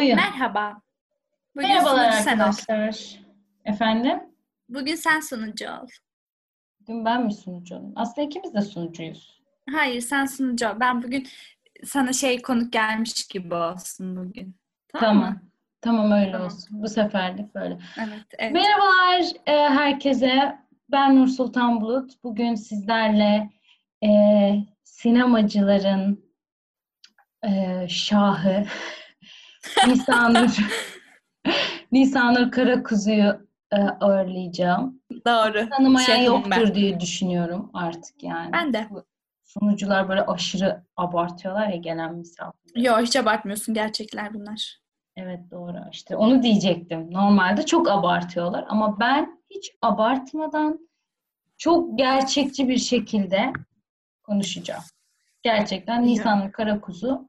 Oyun. Merhaba. Bugün Merhabalar sen ol. arkadaşlar. Efendim? Bugün sen sunucu ol. Bugün ben mi sunucu olayım? Aslında ikimiz de sunucuyuz. Hayır sen sunucu ol. Ben bugün sana şey konuk gelmiş gibi olsun bugün. Tamam, Tamam. mı? Tamam öyle Tamam. olsun. Bu seferlik böyle. Evet. evet. Merhabalar e, herkese. Ben Nur Sultan Bulut. Bugün sizlerle e, sinemacıların e, şahı Nisanur Nisanur Karakuzu'yu e, ağırlayacağım. Doğru. Tanımayan Şefim yoktur ben. diye düşünüyorum artık yani. Ben de. Sunucular böyle aşırı abartıyorlar ya gelen misafirler. Yok hiç abartmıyorsun. Gerçekler bunlar. Evet doğru işte onu diyecektim. Normalde çok abartıyorlar ama ben hiç abartmadan çok gerçekçi bir şekilde konuşacağım. Gerçekten İyi. Nisan Karakuzu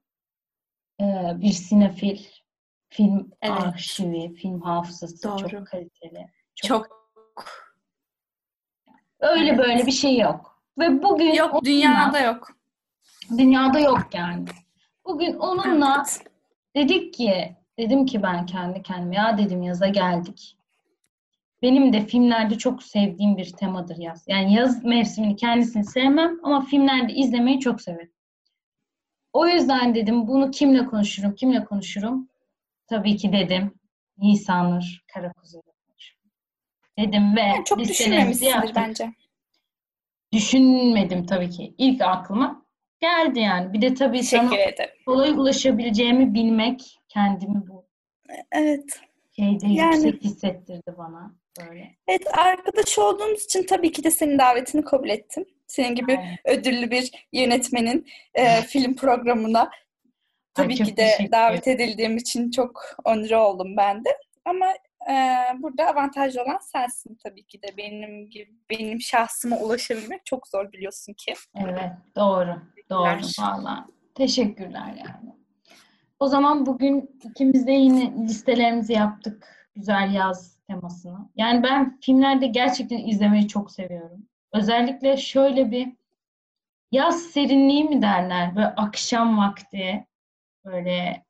bir sinefil, film Evet. arşivi, film hafızası Doğru. çok kaliteli. Çok. Öyle Evet. böyle bir şey yok. Ve bugün Yok onunla- dünyada yok. dünyada yok yani. Bugün onunla Evet. Dedik ki, dedim ki ben kendi kendime, ya dedim yaza geldik. Benim de filmlerde çok sevdiğim bir temadır yaz. Yani yaz mevsimini kendisini sevmem ama filmlerde izlemeyi çok severim. O yüzden dedim bunu kimle konuşurum, kimle konuşurum? Tabii ki dedim Nisanur Karakuzu'yla konuşurum. Dedim ve Yani çok düşünmemişsindir bence. Düşünmedim tabii ki. İlk aklıma geldi yani. Bir de tabii sana Teşekkür ederim. kolay ulaşabileceğimi bilmek kendimi bu Evet. şeyde Yani- yüksek hissettirdi bana böyle. Evet arkadaş olduğumuz için tabii ki de senin davetini kabul ettim. Senin gibi Aynen. ödüllü bir yönetmenin e, film programına tabii çok ki de davet edildiğim için çok onur oldum ben de. Ama e, burada avantajlı olan sensin tabii ki de benim gibi benim şahsıma ulaşabilmek çok zor biliyorsun ki. Evet, doğru. Doğru valla. Teşekkürler yani. O zaman bugün ikimiz de yine listelerimizi yaptık. Güzel yaz temasını. Yani ben filmlerde gerçekten izlemeyi çok seviyorum. Özellikle şöyle bir yaz serinliği mi derler? Böyle akşam vakti böyle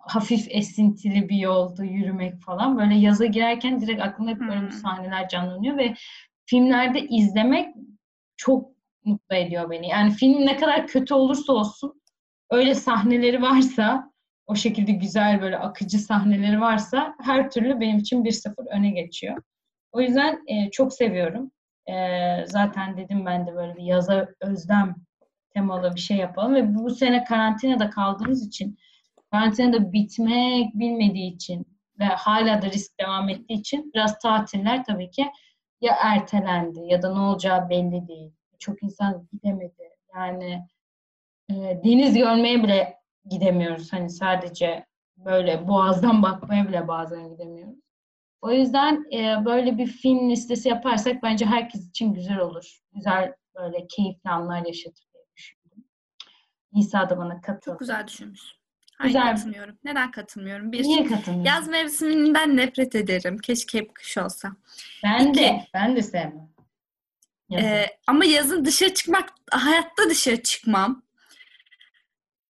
hafif esintili bir yolda yürümek falan. Böyle yaza girerken direkt aklımda hep böyle bu Hmm. sahneler canlanıyor ve filmlerde izlemek çok mutlu ediyor beni. Yani film ne kadar kötü olursa olsun öyle sahneleri varsa o şekilde güzel böyle akıcı sahneleri varsa her türlü benim için bir sıfır öne geçiyor. O yüzden e, çok seviyorum. E, zaten dedim ben de böyle bir yaza özlem temalı bir şey yapalım ve bu sene karantinada kaldığımız için karantinada bitmek bilmediği için ve hala da risk devam ettiği için biraz tatiller tabii ki ya ertelendi ya da ne olacağı belli değil. Çok insan gidemedi. Yani e, deniz görmeye bile gidemiyoruz. Hani sadece böyle boğazdan bakmaya bile bazen gidemiyoruz. O yüzden e, böyle bir film listesi yaparsak bence herkes için güzel olur. Güzel böyle keyifli anlar yaşatır diye düşündüm. İsa da bana katıldı. Çok güzel düşünmüşsün. Hayır Güzel. katılmıyorum. Neden katılmıyorum? Bir, Niye katılmıyorsun? yaz mevsiminden nefret ederim. Keşke hep kış olsa. ben İki. de. Ben de sevmem. Yazın. Ee, ama yazın dışarı çıkmak, hayatta dışarı çıkmam.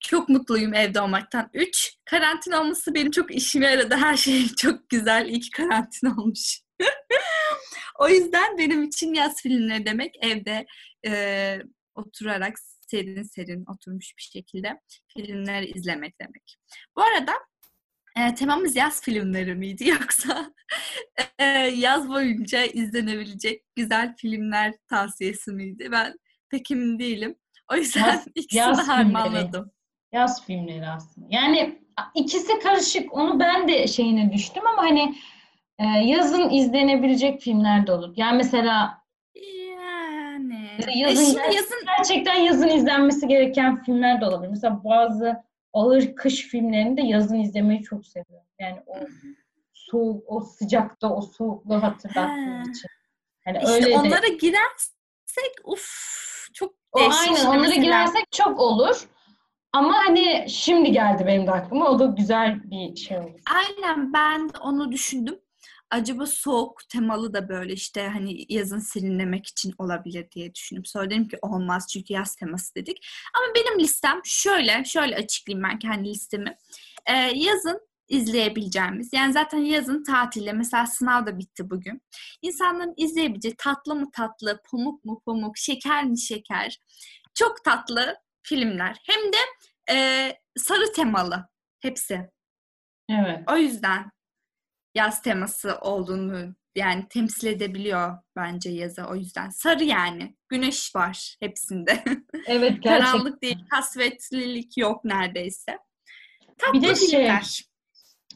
Çok mutluyum evde olmaktan. Üç, karantina olması benim çok işime yaradı. Her şey çok güzel. İyi ki karantina olmuş. o yüzden benim için yaz filmleri demek evde e, oturarak serin serin oturmuş bir şekilde filmler izlemek demek. Bu arada e, temamız yaz filmleri miydi yoksa e, yaz boyunca izlenebilecek güzel filmler tavsiyesi miydi? Ben pek emin değilim. O yüzden Yaz- ikisini yaz harmanladım. Yaz filmleri aslında. Yani ikisi karışık. Onu ben de şeyine düştüm ama hani e, yazın izlenebilecek filmler de olur. Yani mesela Yani. E yazın ger- yazın gerçekten yazın izlenmesi gereken filmler de olabilir. Mesela bazı ağır kış filmlerini de yazın izlemeyi çok seviyorum. Yani o soğuk, o sıcakta o soğukluğu hatırlattığı Ha. için. Hani işte öyle de. onlara girersek uf çok O değişik. aynen onlara girersek çok olur. Ama hani şimdi geldi benim de aklıma. O da güzel bir şey olur. Aynen ben de onu düşündüm. Acaba soğuk temalı da böyle işte hani yazın serinlemek için olabilir diye düşündüm. Sonra dedim ki olmaz çünkü yaz teması dedik. Ama benim listem şöyle, şöyle açıklayayım ben kendi listemi. Ee, yazın izleyebileceğimiz. Yani zaten yazın tatilde mesela sınav da bitti bugün. İnsanların izleyebileceği tatlı mı tatlı, pamuk mu pamuk, şeker mi şeker. Çok tatlı filmler. Hem de e, sarı temalı hepsi. Evet. O yüzden yaz teması olduğunu yani temsil edebiliyor bence yazı o yüzden. Sarı yani. Güneş var hepsinde. Evet gerçekten. Karanlık değil, kasvetlilik yok neredeyse. Tatlı Bir de şey, filmler.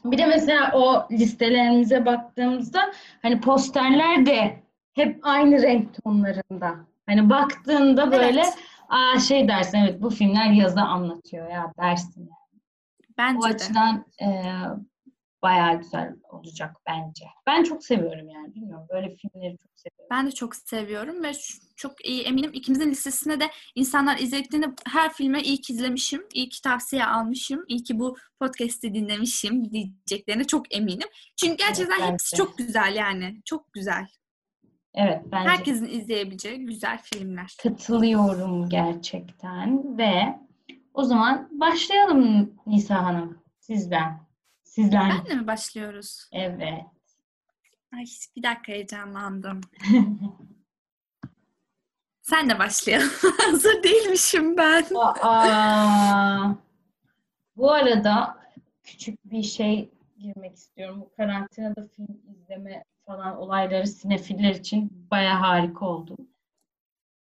Bir de mesela o listelerimize baktığımızda hani posterler de hep aynı renk tonlarında. Hani baktığında böyle Evet. Aa şey dersin evet bu filmler yazı anlatıyor ya dersin. O Bence de. açıdan e, bayağı güzel olacak bence. Ben çok seviyorum yani bilmiyorum böyle filmleri çok seviyorum. Ben de çok seviyorum ve çok iyi eminim ikimizin listesine de insanlar izlediklerinde her filme iyi ki izlemişim, iyi ki tavsiye almışım, iyi ki bu podcast'i dinlemişim diyeceklerine çok eminim. Çünkü gerçekten Evet, hepsi çok güzel yani. Çok güzel. Evet bence Herkesin izleyebileceği güzel filmler. katılıyorum gerçekten ve o zaman başlayalım Nisa Hanım sizden. Sizden. Ben de mi başlıyoruz? Evet. Ay bir dakika heyecanlandım. Sen de başlayalım. Hazır değilmişim ben. Aa, bu arada küçük bir şey girmek istiyorum. Bu karantinada film izleme falan olayları sinefiller için baya harika oldu.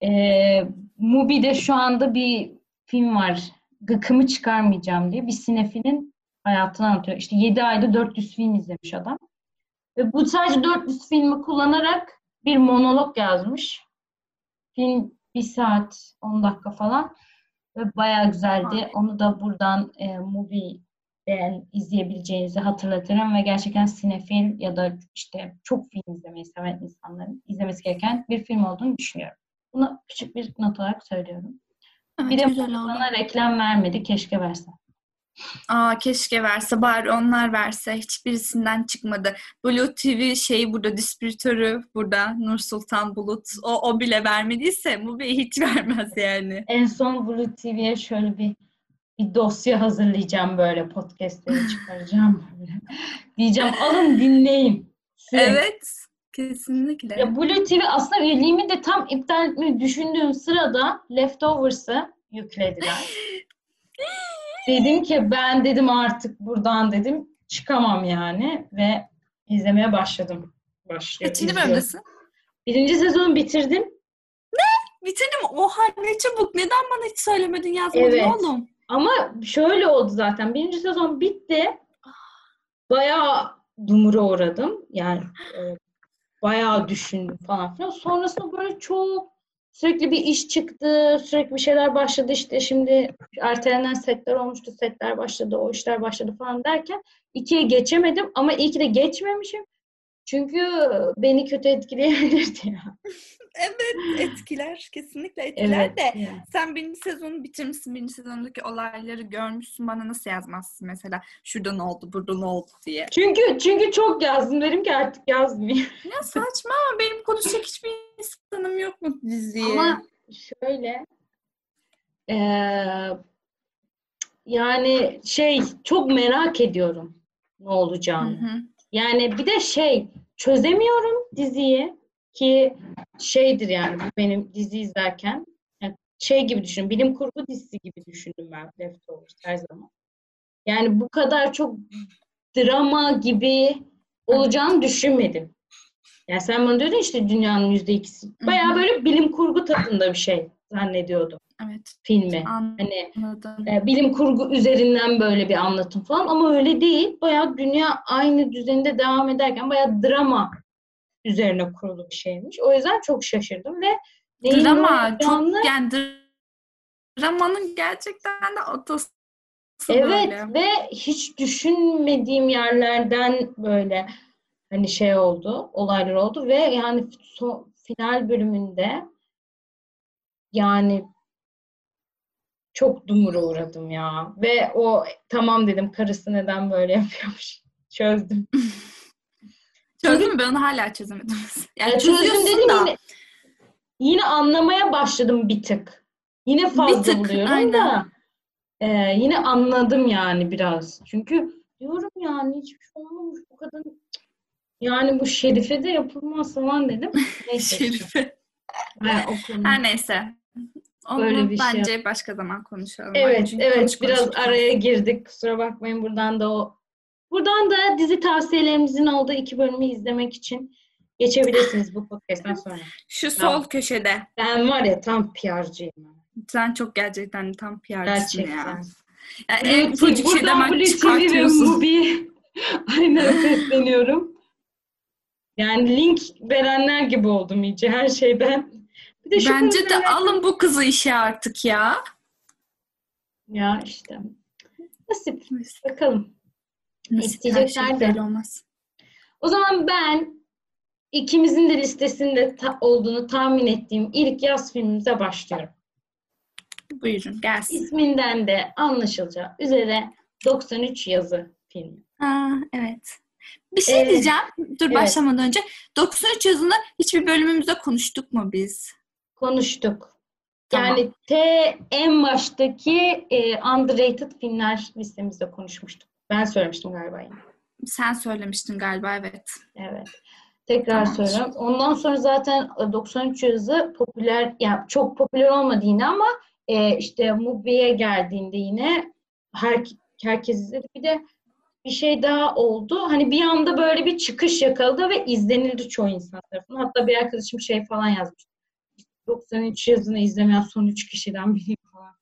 Ee, Mubi'de şu anda bir film var. Gıkımı çıkarmayacağım diye. Bir sinefilin hayatını anlatıyor. İşte 7 ayda 400 film izlemiş adam. Ve bu sadece 400 filmi kullanarak bir monolog yazmış. Film bir saat 10 dakika falan ve bayağı güzeldi. Onu da buradan e, Mubi'den izleyebileceğinizi hatırlatırım ve gerçekten sinefil ya da işte çok film izlemeyi seven insanların izlemesi gereken bir film olduğunu düşünüyorum. Bunu küçük bir not olarak söylüyorum. Evet, bir de bana reklam vermedi. Keşke verse. Aa keşke verse bari onlar verse hiçbirisinden çıkmadı. Blue TV şeyi burada distribütörü burada Nur Sultan Bulut o, o bile vermediyse bu bir hiç vermez yani. En son Blue TV'ye şöyle bir bir dosya hazırlayacağım böyle podcastleri çıkaracağım böyle. Diyeceğim alın dinleyin. Sürekli. Evet kesinlikle. Ya Blue TV aslında üyeliğimi de tam iptal etmeyi düşündüğüm sırada Leftovers'ı yüklediler. dedim ki ben dedim artık buradan dedim çıkamam yani ve izlemeye başladım. Başlıyorum. Kaçıncı izliyorum. bölümdesin? Birinci sezonu bitirdim. Bitirdim. Oha ne çabuk. Neden bana hiç söylemedin yazmadın Evet. oğlum? Ama şöyle oldu zaten. Birinci sezon bitti. Bayağı dumura uğradım. Yani e, bayağı düşündüm falan filan. Sonrasında böyle çok sürekli bir iş çıktı. Sürekli bir şeyler başladı. İşte şimdi ertelenen setler olmuştu. Setler başladı. O işler başladı falan derken ikiye geçemedim. Ama iyi ki de geçmemişim. Çünkü beni kötü etkileyebilirdi ya. Evet etkiler. Kesinlikle etkiler Evet. de. yani. Sen birinci sezonu bitirmişsin. Birinci sezondaki olayları görmüşsün. Bana nasıl yazmazsın mesela? Şurada ne oldu, burada ne oldu diye. Çünkü çünkü çok yazdım. Dedim ki artık yazmayayım. Ya saçma ama benim konuşacak hiçbir insanım yok mu diziye? Ama şöyle eee, yani şey çok merak ediyorum ne Hı olacağını. hı. Yani bir de şey çözemiyorum diziyi ki şeydir yani bu benim dizi izlerken yani şey gibi düşün bilim kurgu dizisi gibi düşündüm ben Leftovers her zaman. Yani bu kadar çok drama gibi olacağını düşünmedim. Yani sen bana diyordun işte dünyanın yüzde ikisi. Hı. böyle bilim kurgu tadında bir şey zannediyordum Evet. filmi. Hani Anladım. e, bilim kurgu üzerinden böyle bir anlatım falan ama öyle değil. Bayağı dünya aynı düzeninde devam ederken bayağı drama üzerine kurulu bir şeymiş. O yüzden çok şaşırdım ve neyin ne Drama çok yani dr- dramanın gerçekten de otası Evet böyle. ve hiç düşünmediğim yerlerden böyle hani şey oldu, olaylar oldu ve yani son, final bölümünde yani çok dumura uğradım ya. Ve o tamam dedim karısı neden böyle yapıyormuş. Çözdüm. Çözdün mü? Ben onu hala çözemedim. Yani çözdüm çözüyorsun dedim da. yine, yine anlamaya başladım bir tık. Yine fazla tık, buluyorum aynen. da e, yine anladım yani biraz. Çünkü diyorum yani hiçbir şey olmamış bu kadın. Yani bu Şerife de yapılmaz falan dedim. Neyse. Şerife. Ha. Her neyse. Onu Böyle bir şey bence başka zaman konuşalım. Evet, Çünkü evet biraz araya girdik. Kusura bakmayın buradan da o. Buradan da dizi tavsiyelerimizin olduğu iki bölümü izlemek için geçebilirsiniz bu podcast'ten sonra. Şu sol Tamam. köşede. Ben var ya tam PR'cıyım. Sen çok gerçekten tam PR'cısın ya. Gerçekten. Yani en ufacık şeyden ve çıkartıyorsun. Mubi'ye aynen sesleniyorum. Yani link verenler gibi oldum iyice her şeyden. Bir de şu Bence de alın bu kızı işe artık ya. Ya işte. Nasip. Bakalım. İsteyecekler de. olmaz. O zaman ben ikimizin de listesinde ta- olduğunu tahmin ettiğim ilk yaz filmimize başlıyorum. Buyurun gelsin. İsminden de anlaşılacağı üzere 93 yazı filmi. Aa, evet. Bir şey Ee, diyeceğim. Dur evet. başlamadan önce. 93 yazını hiçbir bölümümüzde konuştuk mu biz? Konuştuk. Yani T en baştaki e, underrated filmler listemizde konuşmuştuk. Ben söylemiştim galiba yine. Sen söylemiştin galiba evet. Evet. Tekrar Tamamdır. söylüyorum. Ondan sonra zaten e, 93 yazı popüler, yani çok popüler olmadı yine ama e, işte Mubi'ye geldiğinde yine her, herkes izledi. Bir de bir şey daha oldu. Hani bir anda böyle bir çıkış yakaladı ve izlenildi çoğu insan tarafından. Hatta bir arkadaşım şey falan yazmış. 93 yazını izlemeyen son 3 kişiden biri falan.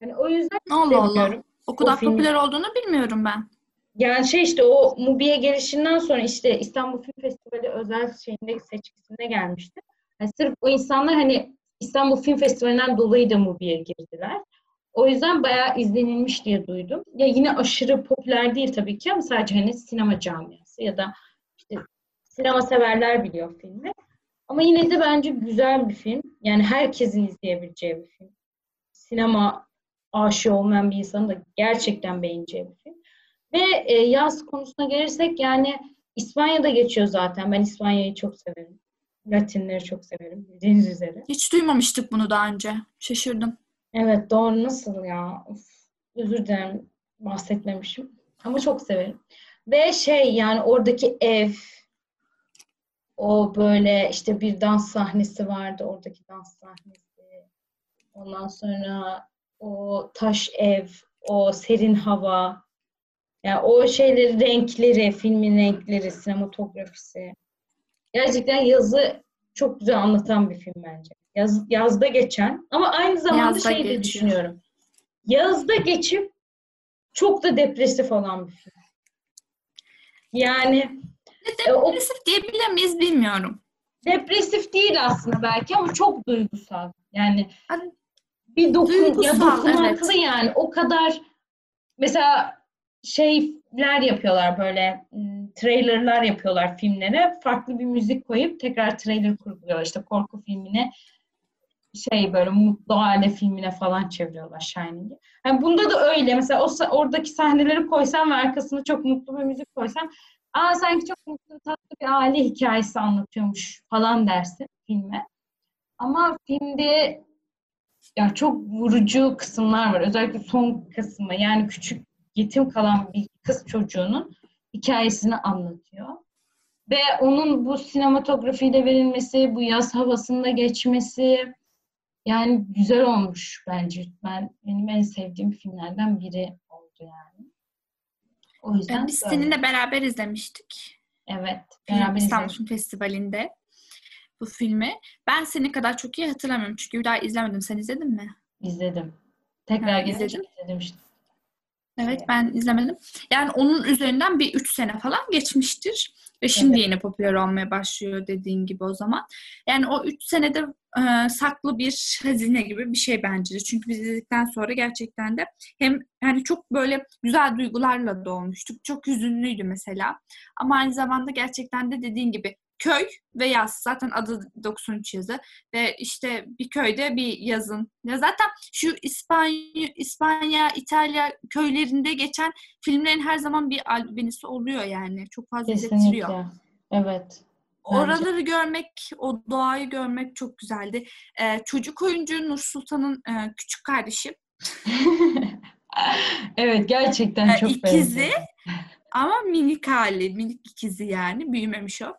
Yani o yüzden Allah Allah. O kadar film- popüler olduğunu bilmiyorum ben. Yani şey işte o Mubi'ye gelişinden sonra işte İstanbul Film Festivali özel şeyinde seçkisine gelmişti. Yani sırf o insanlar hani İstanbul Film Festivali'nden dolayı da Mubi'ye girdiler. O yüzden bayağı izlenilmiş diye duydum. Ya yine aşırı popüler değil tabii ki ama sadece hani sinema camiası ya da işte sinema severler biliyor filmi. Ama yine de bence güzel bir film. Yani herkesin izleyebileceği bir film. Sinema aşığı olmayan bir insanın da gerçekten beğeneceği bir film. Ve e, yaz konusuna gelirsek yani İspanya'da geçiyor zaten. Ben İspanya'yı çok severim. Latinleri çok severim. Bildiğiniz üzere. Hiç duymamıştık bunu daha önce. Şaşırdım. Evet doğru nasıl ya? Of, özür dilerim bahsetmemişim. Ama çok severim. Ve şey yani oradaki ev o böyle işte bir dans sahnesi vardı. Oradaki dans sahnesi. Ondan sonra o taş ev, o serin hava. Yani o şeyleri, renkleri, filmin renkleri, sinematografisi. Gerçekten yazı çok güzel anlatan bir film bence. Yaz, yazda geçen ama aynı zamanda Yazda şey de düşünüyorum. Yazda geçip çok da depresif olan bir film. Yani Ne E, o- depresif diyebilir miyiz bilmiyorum. depresif değil aslında belki ama çok duygusal. Yani Hani bir dokun, Duygusal, ya dokunaklı evet. yani o kadar mesela şeyler yapıyorlar böyle m, trailerlar yapıyorlar filmlere. Farklı bir müzik koyup tekrar trailer kurguluyorlar. İşte korku filmine şey böyle mutlu aile filmine falan çeviriyorlar Shining'i. Yani bunda da öyle. Mesela o oradaki sahneleri koysam ve arkasına çok mutlu bir müzik koysam aa sanki çok mutlu tatlı bir aile hikayesi anlatıyormuş falan dersin filme. Ama filmde ya çok vurucu kısımlar var. Özellikle son kısmı yani küçük yetim kalan bir kız çocuğunun hikayesini anlatıyor. Ve onun bu sinematografiyle verilmesi, bu yaz havasında geçmesi yani güzel olmuş bence. Ben benim en sevdiğim filmlerden biri oldu yani. O yüzden biz böyle. seninle beraber izlemiştik. evet beraber İstanbul izledik. Film Festivali'nde bu filmi. Ben seni kadar çok iyi hatırlamıyorum çünkü bir daha izlemedim. Sen izledin mi? izledim. Tekrar gelince izledim. izledim işte. Evet ben izlemedim. Yani onun üzerinden bir 3 sene falan geçmiştir. Ve şimdi yine popüler olmaya başlıyor dediğin gibi o zaman. Yani o 3 senede e, saklı bir hazine gibi bir şey bence. de. Çünkü biz izledikten sonra gerçekten de hem yani çok böyle güzel duygularla dolmuştuk. Çok hüzünlüydü mesela. Ama aynı zamanda gerçekten de dediğin gibi köy ve yaz. Zaten adı 93 yazı. Ve işte bir köyde bir yazın. Ya zaten şu İspanya, İspanya, İtalya köylerinde geçen filmlerin her zaman bir albenisi oluyor yani. Çok fazla izlettiriyor. Kesinlikle. Evet. Oraları görmek, o doğayı görmek çok güzeldi. Ee, çocuk oyuncu Nur Sultan'ın e, küçük kardeşi. evet gerçekten Yani çok ikizi benziyor. ama minik hali, minik ikizi yani. Büyümemiş o.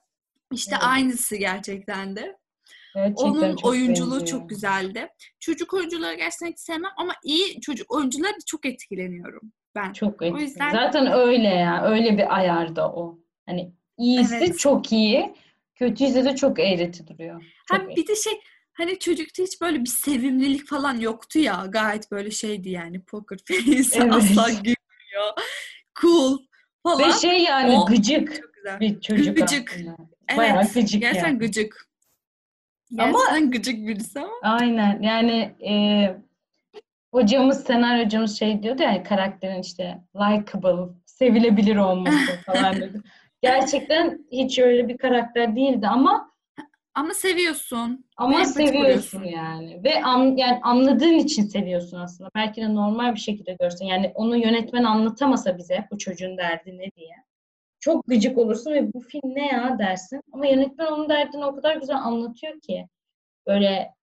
İşte Evet. aynısı gerçekten de. Gerçekten Onun çok oyunculuğu benziyor. çok güzeldi. Çocuk oyuncuları gerçekten hiç sevmem ama iyi çocuk oyuncuları da çok etkileniyorum ben. Çok etkili. yüzden- Zaten öyle ya. Öyle bir ayarda o. Hani iyisi Evet. çok iyi. Kötüyse de çok eğreti duruyor. Çok Ha bir de şey hani çocukta hiç böyle bir sevimlilik falan yoktu ya. Gayet böyle şeydi yani poker face Evet. asla gülmüyor. Cool falan. Ve şey yani O- gıcık güzel. bir çocuk Gıcık. aslında. Bayağı Evet. gıcık Gerçekten yani. gıcık. Ama- Gerçekten gıcık birisi ama. Aynen yani e, hocamız, senaryo hocamız şey diyordu ya karakterin işte likable, sevilebilir olması falan dedi. Gerçekten hiç öyle bir karakter değildi ama Ama seviyorsun. ama seviyorsun yani ve an, yani anladığın için seviyorsun aslında. Belki de normal bir şekilde görsen. Yani onu yönetmen anlatamasa bize bu çocuğun derdi ne diye. Çok gıcık olursun ve bu film ne ya dersin. Ama yönetmen onun derdini o kadar güzel anlatıyor ki. Böyle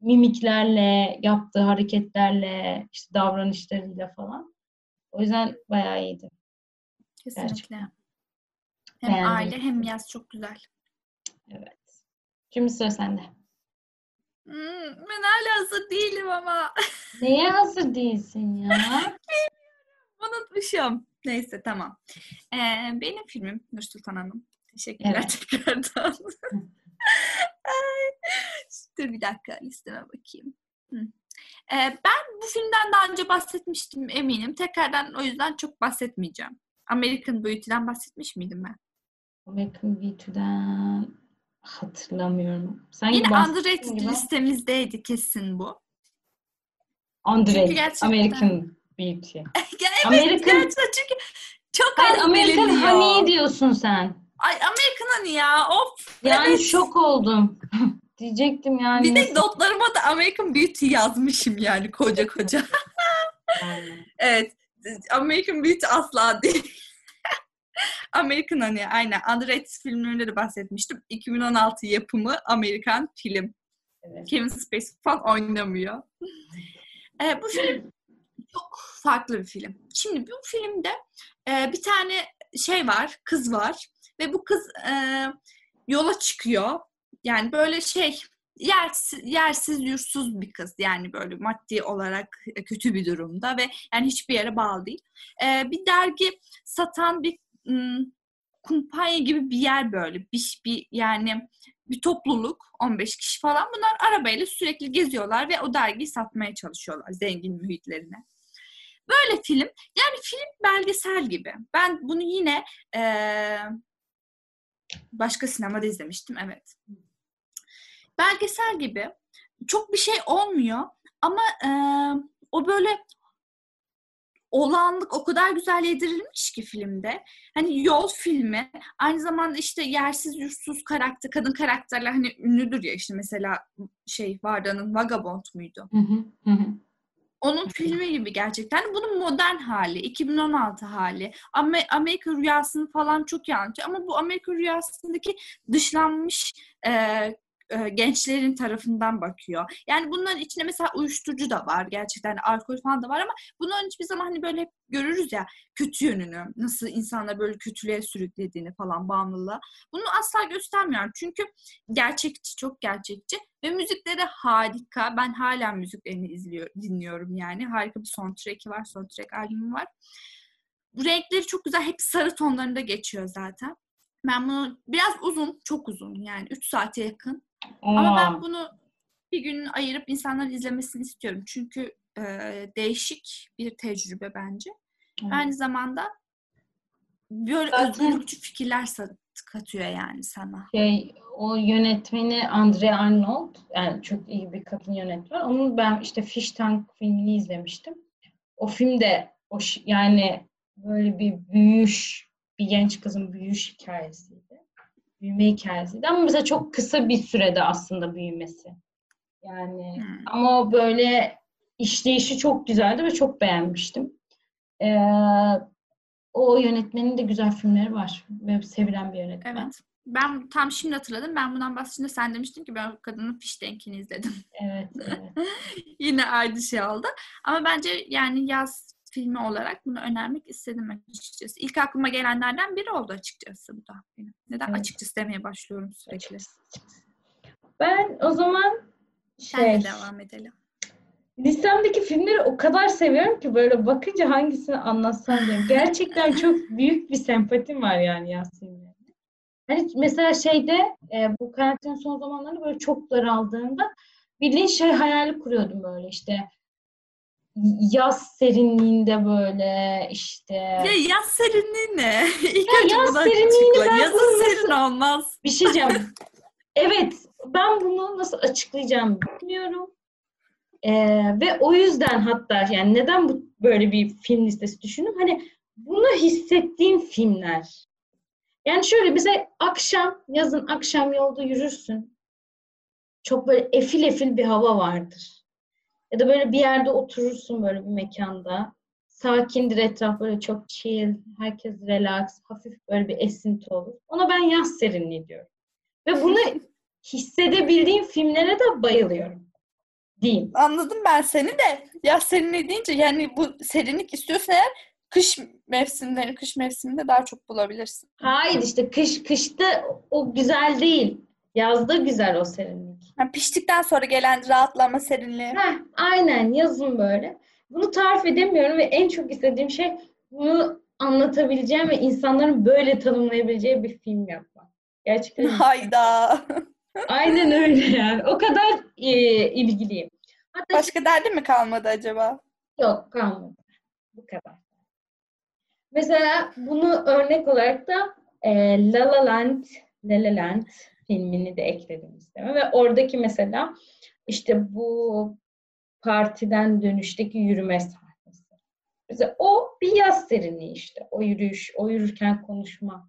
mimiklerle, yaptığı hareketlerle, işte davranışlarıyla falan. O yüzden bayağı iyiydi. Kesinlikle. Gerçekten. Hem Beğendim. aile hem yaz çok güzel. Evet. Şimdi sıra sende. Hmm, ben hala hazır değilim ama. Neye hazır değilsin ya? Unutmuşum. Neyse tamam. Ee, benim filmim Nursultan Hanım. Teşekkürler Evet. tekrardan. Dur bir dakika listeme bakayım. Hı. Ee, ben bu filmden daha önce bahsetmiştim eminim. Tekrardan o yüzden çok bahsetmeyeceğim. American Beauty'den bahsetmiş miydim ben? American Beauty'den hatırlamıyorum. Sanki Yine underrated gibi. listemizdeydi kesin bu. Underrated. Gerçekten- American Beauty. Evet American- gerçekten çünkü çok Hayır, az American. Honey diyorsun sen. Ay American Honey ya of. Yani evet. şok oldum. Diyecektim yani. Bir de notlarıma da American Beauty yazmışım yani koca koca. evet. American Beauty asla değil. American Honey aynen. Underrated filmlerinde de bahsetmiştim. 2016 yapımı Amerikan film. Evet. Kevin Spacey falan oynamıyor. Ee, bu film çok farklı bir film. Şimdi bu filmde e, bir tane şey var, kız var ve bu kız e, yola çıkıyor. Yani böyle şey yersiz, yersiz yursuz bir kız yani böyle maddi olarak kötü bir durumda ve yani hiçbir yere bağlı değil. E, bir dergi satan bir m, kumpanya gibi bir yer böyle bir, bir yani bir topluluk 15 kişi falan bunlar arabayla sürekli geziyorlar ve o dergiyi satmaya çalışıyorlar zengin mühitlerine. Böyle film yani film belgesel gibi. Ben bunu yine eee, başka sinemada izlemiştim evet. Belgesel gibi çok bir şey olmuyor ama eee, o böyle olağanlık o kadar güzel yedirilmiş ki filmde. Hani yol filmi aynı zamanda işte yersiz yursuz karakter kadın karakterler hani ünlüdür ya işte mesela şey Varda'nın Vagabond muydu? Hı, hı hı. Onun filmi gibi gerçekten. Bunun modern hali, 2016 hali. Amer- Amerika rüyasını falan çok iyi anlatıyor. Ama bu Amerika rüyasındaki dışlanmış e, e, gençlerin tarafından bakıyor. Yani bunların içinde mesela uyuşturucu da var gerçekten. Alkol falan da var ama bunların hiçbir zaman hani böyle hep görürüz ya kötü yönünü. Nasıl insanlar böyle kötülüğe sürüklediğini falan bağımlılığa. Bunu asla göstermiyor. Çünkü gerçekçi, çok gerçekçi. Ve müzikleri harika. Ben hala müziklerini izliyor, dinliyorum yani. Harika bir soundtrack'i var, soundtrack albümü var. Renkleri çok güzel. Hep sarı tonlarında geçiyor zaten. Ben bunu biraz uzun, çok uzun yani 3 saate yakın. Ama Aa, ben bunu bir gün ayırıp insanların izlemesini istiyorum. Çünkü e, değişik bir tecrübe bence. evet. Aynı zamanda böyle özgürlükçü fikirler katıyor yani sana. şey o yönetmeni Andrea Arnold yani çok iyi bir kadın yönetmen. Onun ben işte Fish Tank filmini izlemiştim. O filmde o yani böyle bir büyüyüş bir genç kızın büyüyüş hikayesiydi. Büyüme hikayesiydi ama mesela çok kısa bir sürede aslında büyümesi. Yani Hmm. ama böyle işleyişi çok güzeldi ve çok beğenmiştim. Ee, o yönetmenin de güzel filmleri var ve sevilen bir yönetmen. Evet. Ben tam şimdi hatırladım. Ben bundan bahsedince sen demiştin ki ben kadının Fishtank'ini izledim. Evet, evet. Yine aynı şey oldu. Ama bence yani yaz filmi olarak bunu önermek istedim açıkçası. İlk aklıma gelenlerden biri oldu açıkçası bu da. Neden Evet. açıkçası demeye başlıyorum sürekli. Ben o zaman şey, Senle devam edelim. listemdeki filmleri o kadar seviyorum ki böyle bakınca hangisini anlatsam diyorum. Gerçekten çok büyük bir sempatim var yani filmlerine. Hani mesela şeyde e, bu karantina son zamanlarında böyle çok daraldığında bildiğin şey hayali kuruyordum böyle işte yaz serinliğinde böyle işte Ya yaz serinliği ne? İlk Ya önce yaz serinliğini açıkla. ben Yazın bunu nasıl- serin olmaz. bir şey diyeceğim. Evet, ben bunu nasıl açıklayacağımı bilmiyorum. Ee, ve o yüzden hatta yani neden bu böyle bir film listesi düşündüm? Hani bunu hissettiğim filmler. Yani şöyle bize akşam, yazın akşam yolda yürürsün. Çok böyle efil efil bir hava vardır. Ya da böyle bir yerde oturursun böyle bir mekanda. Sakindir etraf böyle çok chill, herkes relax, hafif böyle bir esinti olur. Ona ben yaz serinliği diyorum. Ve bunu hissedebildiğim filmlere de bayılıyorum. Diyeyim. Anladım ben seni de. Yaz serinliği deyince yani bu serinlik istiyorsan eğer kış mevsimleri, kış mevsiminde daha çok bulabilirsin. Hayır işte kış kışta o güzel değil. Yazda güzel o serinlik. Yani piştikten sonra gelen rahatlama serinliği. Heh, aynen yazın böyle. Bunu tarif edemiyorum ve en çok istediğim şey bunu anlatabileceğim ve insanların böyle tanımlayabileceği bir film yapmak. Gerçekten. Hayda. Aynen öyle yani. O kadar e, ilgiliyim. Hatta Başka derdi mi kalmadı acaba? Yok kalmadı. Bu kadar. Mesela bunu örnek olarak da e, La La Land, La La Land filmini de ekledim listeme ve oradaki mesela işte bu partiden dönüşteki yürüme sahnesi. Mesela o bir yaz serinliği işte. O yürüyüş, o yürürken konuşma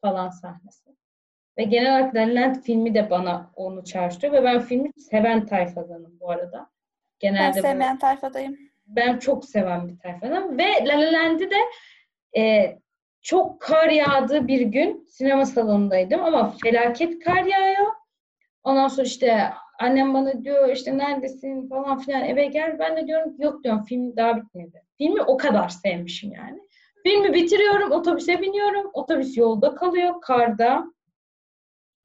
falan sahnesi. Ve genel olarak La La Land filmi de bana onu çağrıştırıyor ve ben filmi seven tayfadanım bu arada. Ben Genelde böyle- sevmeyen tayfadayım. ben çok seven bir tayfadan ve La La Land'i de e, çok kar yağdığı bir gün sinema salonundaydım ama felaket kar yağıyor. Ondan sonra işte annem bana diyor işte neredesin falan filan eve gel. Ben de diyorum yok diyorum film daha bitmedi. Filmi o kadar sevmişim yani. Filmi bitiriyorum, otobüse biniyorum. Otobüs yolda kalıyor, karda.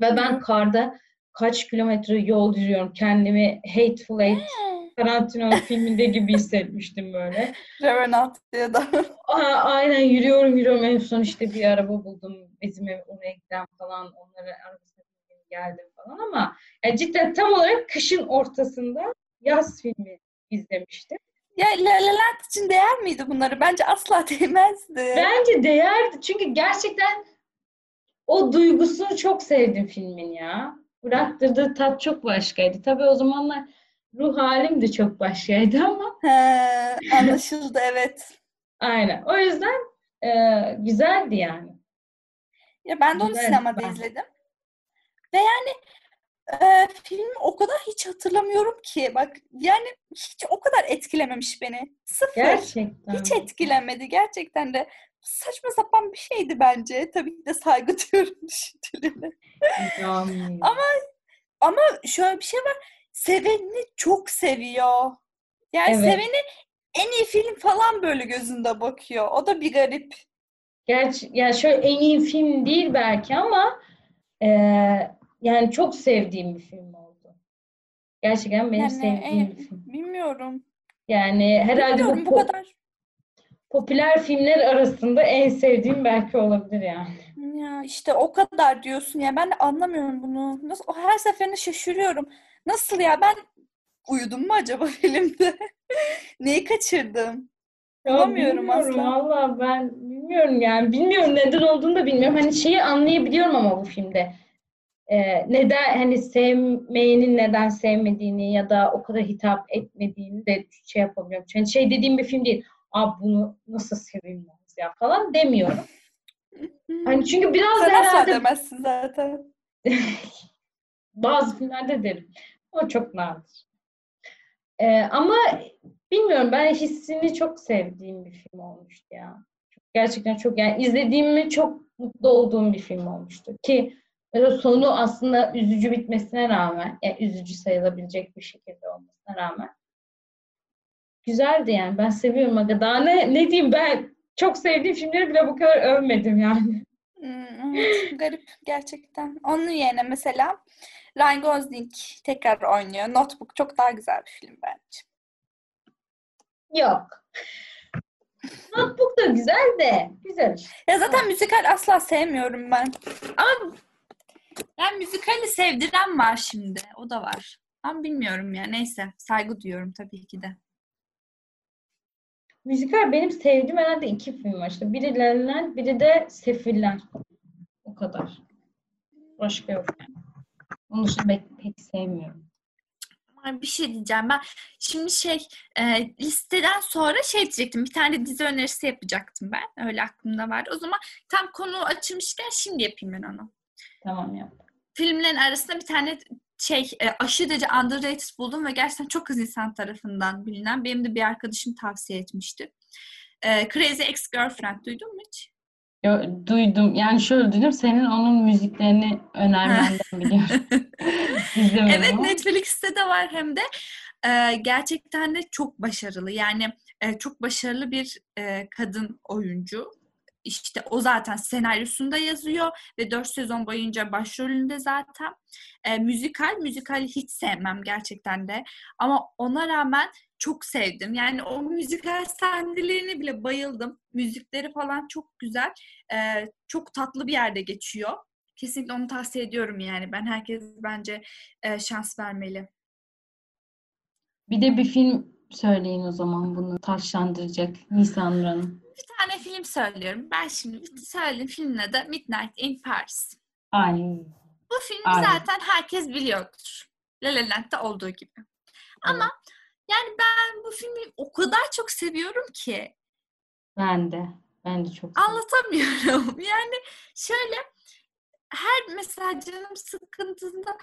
Ve ben karda kaç kilometre yol yürüyorum. Kendimi Hateful Eight Tarantino filminde gibi hissetmiştim böyle. Revenant diye da. Aa, aynen yürüyorum yürüyorum en son işte bir araba buldum bizim ev oraya giden falan onları arabasına geldim falan ama yani cidden tam olarak kışın ortasında yaz filmi izlemiştim. Ya La La Land için değer miydi bunları? Bence asla değmezdi. Bence değerdi çünkü gerçekten o duygusunu çok sevdim filmin ya. Bıraktırdığı tat çok başkaydı. Tabii o zamanlar ruh halim de çok başkaydı ama He, anlaşıldı evet. aynen. O yüzden e, güzeldi yani. Ya ben de onu Güzel, sinemada ben- izledim. Ve yani e, filmi o kadar hiç hatırlamıyorum ki. Bak yani hiç o kadar etkilememiş beni. Sıfır. Gerçekten. Hiç etkilemedi. Gerçekten de saçma sapan bir şeydi bence. Tabii ki de saygı duyuyorum düşüncelerine. Ama Ama şöyle bir şey var. Seveni çok seviyor. Yani Evet. seveni en iyi film falan böyle gözünde bakıyor. O da bir garip. Gerçi yani şöyle en iyi film değil belki ama e, yani çok sevdiğim bir film oldu. Gerçekten benim Yani sevdiğim en- bir film. bilmiyorum. Yani herhalde bu, Bilmiyorum bu po- kadar. popüler filmler arasında en sevdiğim belki olabilir yani. Ya işte o kadar diyorsun ya ben de anlamıyorum bunu. Nasıl her seferinde şaşırıyorum. Nasıl ya ben uyudum mu acaba filmde? Neyi kaçırdım? Ya Bulamıyorum asla. valla ben bilmiyorum yani bilmiyorum neden olduğunu da bilmiyorum. Hani şeyi anlayabiliyorum ama bu filmde. Ee, neden hani sevmeyenin neden sevmediğini ya da o kadar hitap etmediğini de şey yapabiliyorum. Yani şey dediğim bir film değil. Aa bunu nasıl sevilmez ya falan demiyorum. Hani çünkü biraz Sen herhalde demezsin zaten. bazı filmlerde derim. O çok nadir. Ee, ama bilmiyorum ben hissini çok sevdiğim bir film olmuştu ya. Gerçekten çok yani izlediğimde çok mutlu olduğum bir film olmuştu. Ki böyle sonu aslında üzücü bitmesine rağmen, yani üzücü sayılabilecek bir şekilde olmasına rağmen güzeldi yani. Ben seviyorum aga. Daha ne, ne diyeyim ben çok sevdiğim filmleri bile bu kadar övmedim yani. Hmm, garip gerçekten. Onun yerine mesela Ryan Gosling tekrar oynuyor. Notebook çok daha güzel bir film bence. Yok. Notebook da güzel de. Güzel. Ya zaten müzikal asla sevmiyorum ben. Ama yani müzikali sevdiren var şimdi. O da var. Ama bilmiyorum ya. Neyse. Saygı duyuyorum tabii ki de. Müzikal benim sevdiğim herhalde iki film var işte. Biri La biri de Sefiller. O kadar. Başka yok yani. Onun dışında pek, pek sevmiyorum. Bir şey diyeceğim ben. Şimdi şey e, listeden sonra şey diyecektim. Bir tane dizi önerisi yapacaktım ben. Öyle aklımda vardı. O zaman tam konu açılmışken şimdi yapayım ben onu. Tamam yap. Filmlerin arasında bir tane şey e, aşırı derece underrated buldum ve gerçekten çok az insan tarafından bilinen. Benim de bir arkadaşım tavsiye etmişti. E, Crazy Ex-Girlfriend duydun mu hiç? Duydum. Yani şöyle duydum. Senin onun müziklerini önermenden biliyorum. Evet ama. Netflix'te de var hem de e, gerçekten de çok başarılı. Yani e, çok başarılı bir e, kadın oyuncu. İşte o zaten senaryosunu da yazıyor ve 4 sezon boyunca başrolünde zaten. E, müzikal, müzikali hiç sevmem gerçekten de. Ama ona rağmen çok sevdim. Yani o müzikal sahnelerine bile bayıldım. Müzikleri falan çok güzel. E, çok tatlı bir yerde geçiyor. Kesinlikle onu tavsiye ediyorum yani. Ben herkes bence e, şans vermeli. Bir de bir film söyleyin o zaman bunu taşlandıracak Nisan Nurhan'ın. Bir tane film söylüyorum. Ben şimdi bir söyleyeyim. Filmin adı Midnight in Paris. Ay. Bu filmi Aynen. zaten herkes biliyordur. La La Land'de olduğu gibi. Ama yani ben bu filmi o kadar çok seviyorum ki Ben de. Ben de çok seviyorum. anlatamıyorum. Yani şöyle her mesela canım sıkıntısında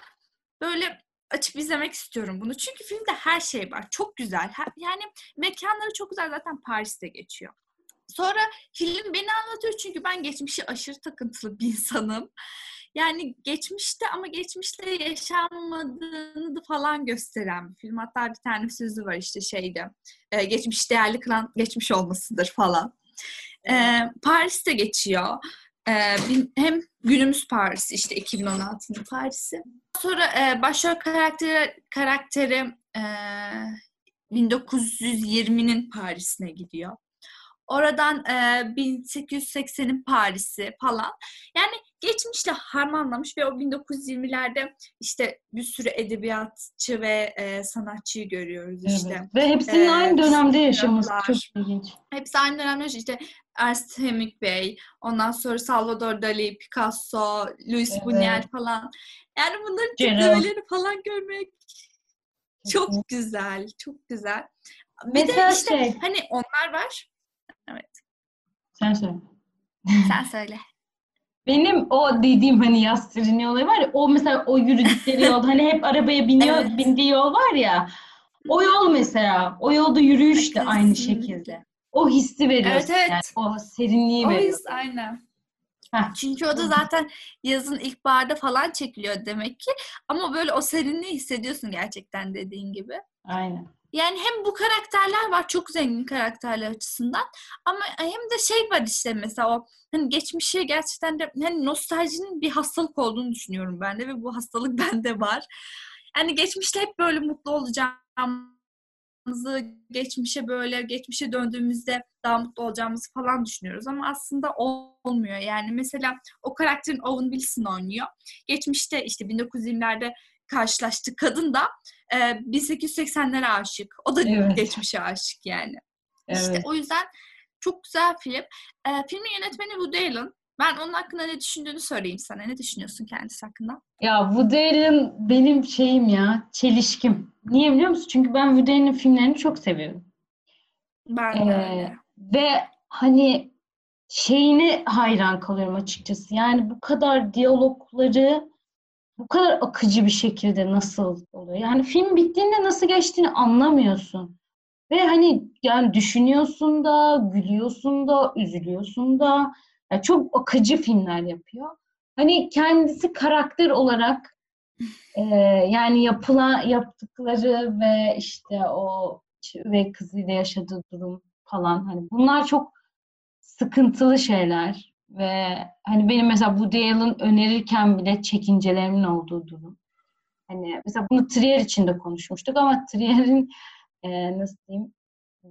böyle açıp izlemek istiyorum bunu. Çünkü filmde her şey var. Çok güzel. Her- Yani mekanları çok güzel. Zaten Paris'te geçiyor. Sonra film beni anlatıyor çünkü ben geçmişi aşırı takıntılı bir insanım. Yani geçmişte ama geçmişte yaşanmadığını da falan gösteren bir film. Hatta bir tane sözü var işte şeyde. e, geçmiş değerli kılan geçmiş olmasıdır falan. E, Paris'te geçiyor. E, hem günümüz Paris işte 2016'nın Paris'i. Sonra e, başrol karakteri, karakteri e, 1920'nin Paris'ine gidiyor. Oradan e, 1880'in Paris'i falan. Yani geçmişle harmanlamış ve o 1920'lerde işte bir sürü edebiyatçı ve e, sanatçıyı görüyoruz işte. Evet. Ve hepsinin Ee, aynı dönemde yaşaması çok ilginç. Hepsi aynı dönemde işte Ernest Hemingway, ondan sonra Salvador Dali, Picasso, Luis Evet. Buñuel falan. Yani bunların tiplemelerini falan görmek çok güzel, çok güzel. Bir Mesela de işte şey- hani onlar var. Sen söyle. Sen söyle. Benim o dediğim hani yaz treni olayı var ya o mesela o yürüdükleri yol hani hep arabaya biniyor Evet. bindiği yol var ya o yol mesela o yolda yürüyüş de aynı şekilde. O hissi veriyor Evet, evet. yani o serinliği O veriyor. his aynen. Heh. Çünkü o da zaten yazın ilkbaharda falan çekiliyor demek ki. Ama böyle o serinliği hissediyorsun gerçekten dediğin gibi. Aynen. Yani hem bu karakterler var çok zengin karakterler açısından ama hem de şey var işte mesela o hani geçmişe gerçekten de hani nostaljinin bir hastalık olduğunu düşünüyorum ben de ve bu hastalık bende var. Yani geçmişte hep böyle mutlu olacağımızı, geçmişe böyle geçmişe döndüğümüzde daha mutlu olacağımızı falan düşünüyoruz ama aslında olmuyor. Yani mesela o karakterin Owen Wilson oynuyor. Geçmişte işte 1920'lerde karşılaştık kadın da e, 1880'lere aşık. O da Evet. geçmişe aşık yani. İşte Evet. o yüzden çok güzel film. E, filmin yönetmeni Woody Allen. Ben onun hakkında ne düşündüğünü söyleyeyim sana. Ne düşünüyorsun kendisi hakkında? Ya Woody Allen benim şeyim ya çelişkim. Niye biliyor musun? Çünkü ben Woody Allen'in filmlerini çok seviyorum. Ben de Ee, öyle. ve hani şeyine hayran kalıyorum açıkçası. Yani bu kadar diyalogları bu kadar akıcı bir şekilde nasıl oluyor? Yani film bittiğinde nasıl geçtiğini anlamıyorsun. Ve hani yani düşünüyorsun da, gülüyorsun da, üzülüyorsun da. Yani çok akıcı filmler yapıyor. Hani kendisi karakter olarak e, yani yapılan yaptıkları ve işte o ve kızıyla yaşadığı durum falan hani bunlar çok sıkıntılı şeyler ve hani benim mesela bu Allen önerirken bile çekincelerimin olduğu durum. Hani mesela bunu Trier için de konuşmuştuk ama Trier'in e, nasıl diyeyim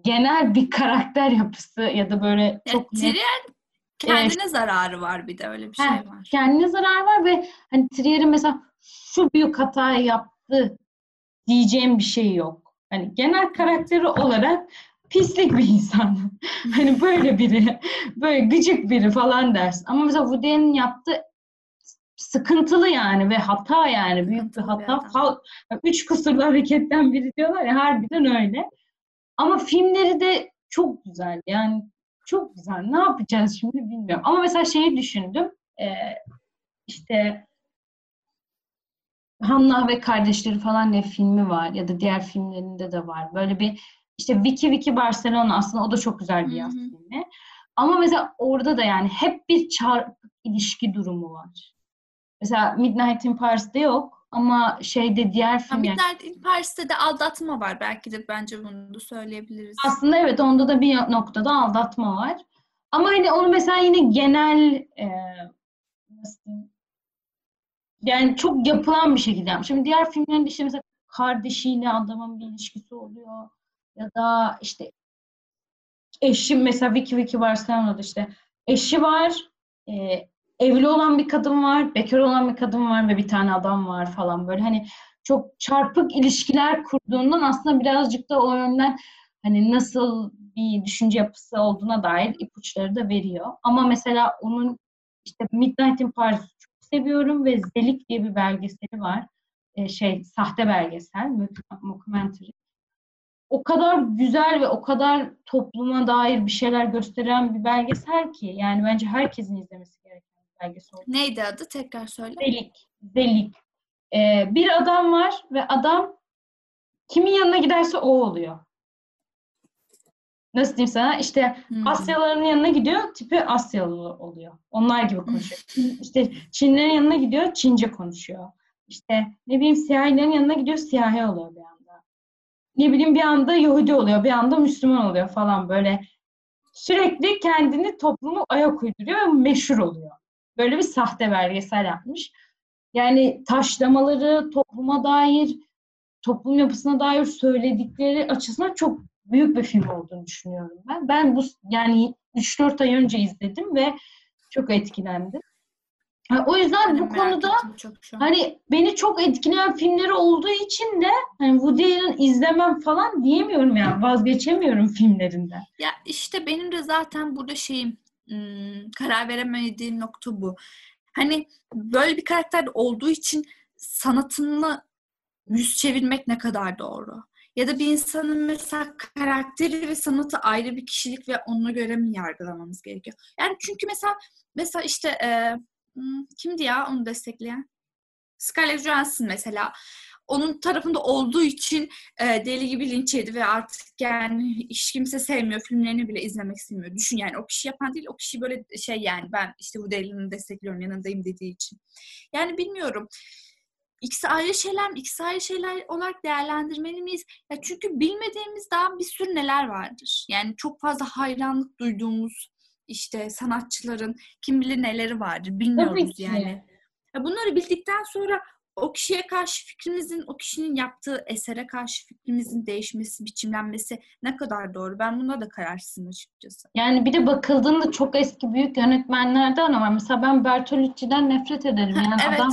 genel bir karakter yapısı ya da böyle çok ya, Trier kendine ee, zararı var bir de öyle bir şey var. Kendine zarar var ve hani Trier'in mesela şu büyük hatayı yaptı diyeceğim bir şey yok. Hani genel karakteri olarak pislik bir insan. hani böyle biri, böyle gıcık biri falan dersin. Ama mesela Woody Allen'in yaptığı sıkıntılı yani ve hata yani büyük bir hata. Fal, üç kusurlu hareketten biri diyorlar ya harbiden öyle. Ama filmleri de çok güzel yani çok güzel. Ne yapacağız şimdi bilmiyorum. Ama mesela şeyi düşündüm. E, işte Hanna ve kardeşleri falan ne filmi var ya da diğer filmlerinde de var. Böyle bir işte Vicky Vicky Barcelona aslında o da çok güzel bir yaz filmi. Ama mesela orada da yani hep bir çarpık ilişki durumu var. Mesela Midnight in Paris'te yok ama şeyde diğer film... Midnight in Paris'te de aldatma var. Belki de bence bunu da söyleyebiliriz. Aslında evet onda da bir noktada aldatma var. Ama hani onu mesela yine genel e, nasıl diyeyim, yani çok yapılan bir şekilde yapmış. Şimdi diğer filmlerin işte mesela kardeşiyle adamın bir ilişkisi oluyor. Ya da işte eşim mesela Vicky Vicky Barcelona'da işte eşi var, e, evli olan bir kadın var, bekar olan bir kadın var ve bir tane adam var falan böyle hani çok çarpık ilişkiler kurduğundan aslında birazcık da o yönden hani nasıl bir düşünce yapısı olduğuna dair ipuçları da veriyor. Ama mesela onun işte Midnight in Paris'i çok seviyorum ve Zelik diye bir belgeseli var. Ee, şey sahte belgesel, documentary. O kadar güzel ve o kadar topluma dair bir şeyler gösteren bir belgesel ki yani bence herkesin izlemesi gereken bir belgesel. Neydi adı? Tekrar söyle. Zelik. Zelik. Ee, bir adam var ve adam kimin yanına giderse o oluyor nasıl diyeyim sana işte hmm. Asyalıların yanına gidiyor tipi Asyalı oluyor. Onlar gibi konuşuyor. İşte Çinlerin yanına gidiyor Çince konuşuyor. İşte ne bileyim siyahilerin yanına gidiyor siyahi oluyor bir. Ne bileyim bir anda Yahudi oluyor bir anda Müslüman oluyor falan böyle. Sürekli kendini toplumu ayak uyduruyor ve meşhur oluyor. Böyle bir sahte belgesel yapmış. Yani taşlamaları topluma dair, toplum yapısına dair söyledikleri açısından çok büyük bir film olduğunu düşünüyorum ben. Ben bu yani 3-4 ay önce izledim ve çok etkilendim. O yüzden ben bu konuda hani beni çok etkileyen filmleri olduğu için de hani Woody Allen izlemem falan diyemiyorum yani vazgeçemiyorum filmlerinden. Ya işte benim de zaten burada şeyim karar veremediğim nokta bu. Hani böyle bir karakter olduğu için sanatını yüz çevirmek ne kadar doğru? Ya da bir insanın mesela karakteri ve sanatı ayrı bir kişilik ve ona göre mi yargılamamız gerekiyor? Yani çünkü mesela mesela işte e, hmm, kimdi ya onu destekleyen? Scarlett Johansson mesela onun tarafında olduğu için e, deli gibi linç yedi ve artık yani hiç kimse sevmiyor. Filmlerini bile izlemek istemiyor. Düşün yani o kişi yapan değil o kişi böyle şey yani ben işte bu delinin destekliyorum yanındayım dediği için. Yani bilmiyorum. İkisi ayrı şeyler mi? İkisi ayrı şeyler olarak değerlendirmeli miyiz? Ya çünkü bilmediğimiz daha bir sürü neler vardır. Yani çok fazla hayranlık duyduğumuz işte sanatçıların kim bilir neleri vardır. Bilmiyoruz yani. Ya bunları bildikten sonra o kişiye karşı fikrimizin, o kişinin yaptığı esere karşı fikrimizin değişmesi, biçimlenmesi ne kadar doğru? Ben buna da kararsızım açıkçası. Yani bir de bakıldığında çok eski büyük yönetmenlerden var. Mesela ben Bertolucci'den nefret ederim. Yani evet. adam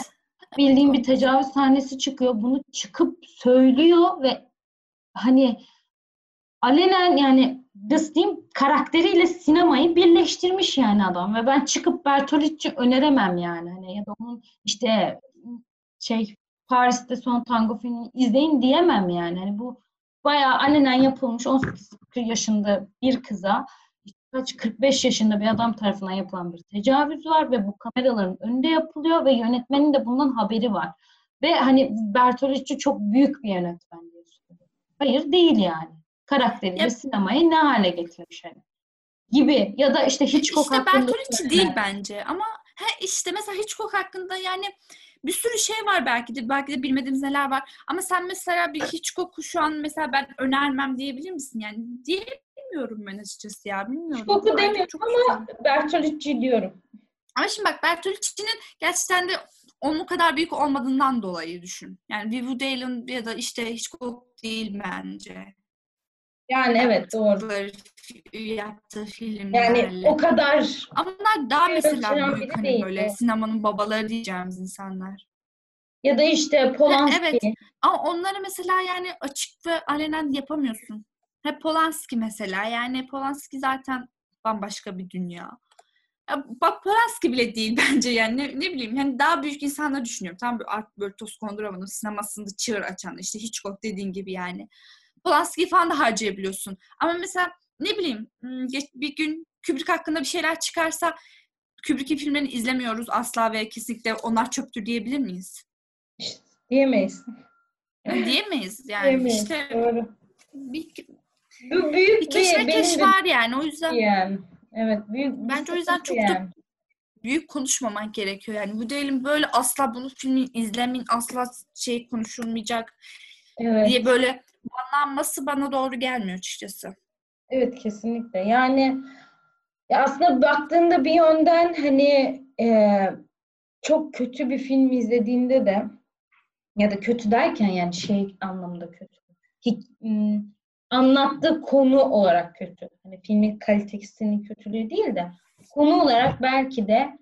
bildiğim bir tecavüz sahnesi çıkıyor. Bunu çıkıp söylüyor ve hani alenen yani nasıl diyeyim karakteriyle sinemayı birleştirmiş yani adam ve ben çıkıp Bertolucci öneremem yani hani ya da onun işte şey Paris'te son tango filmini izleyin diyemem yani. Hani bu bayağı alenen yapılmış 18 yaşında bir kıza kaç 45 yaşında bir adam tarafından yapılan bir tecavüz var ve bu kameraların önünde yapılıyor ve yönetmenin de bundan haberi var. Ve hani Bertolucci çok büyük bir yönetmen diyorsun. Hayır değil yani. Karakteriyle yep. sinemayı ne hale getirmiş hani. Gibi ya da işte Hitchcock işte hakkında... İşte değil bence ama he işte mesela Hitchcock hakkında yani bir sürü şey var belki de. Belki de bilmediğimiz neler var. Ama sen mesela bir Hitchcock'u şu an mesela ben önermem diyebilir misin? Yani diyemiyorum ben açıkçası ya. Bilmiyorum. Hitchcock'u demiyorum ama Bertolucci diyorum. Ama şimdi bak Bertolucci'nin gerçekten de onun kadar büyük olmadığından dolayı düşün. Yani bir Woody Allen ya da işte Hitchcock değil bence. Yani evet doğru. Yaptığı filmlerle. Yani o kadar. Ama onlar daha mesela büyük hani değil böyle o. sinemanın babaları diyeceğimiz insanlar. Ya da işte Polanski. Evet. Ama onları mesela yani açık ve alenen yapamıyorsun. Hep Polanski mesela. Yani Polanski zaten bambaşka bir dünya. Ya bak Polanski bile değil bence yani ne, ne bileyim hani daha büyük insanları düşünüyorum. Tam böyle Art böyle toz konduramadım sinemasında çığır açan işte Hitchcock dediğin gibi yani. Polanski falan da harcayabiliyorsun. Ama mesela ne bileyim bir gün Kubrick hakkında bir şeyler çıkarsa Kubrick'in filmlerini izlemiyoruz asla ve kesinlikle onlar çöptür diyebilir miyiz? Diyemeyiz. Yani diyemeyiz yani Diyemeyiz. işte Doğru. bir, Bu büyük bir keşmekeş var yani o yüzden yani. Evet büyük Bence o yüzden çok da büyük konuşmamak gerekiyor yani bu değilim böyle asla bunu filmin izlemeyin asla şey konuşulmayacak Evet. diye böyle banlanması bana doğru gelmiyor açıkçası. Evet kesinlikle. Yani ya aslında baktığında bir yönden hani e, çok kötü bir film izlediğinde de ya da kötü derken yani şey anlamda kötü. Im, anlattığı konu olarak kötü. Hani filmin kalitesinin kötülüğü değil de konu olarak belki de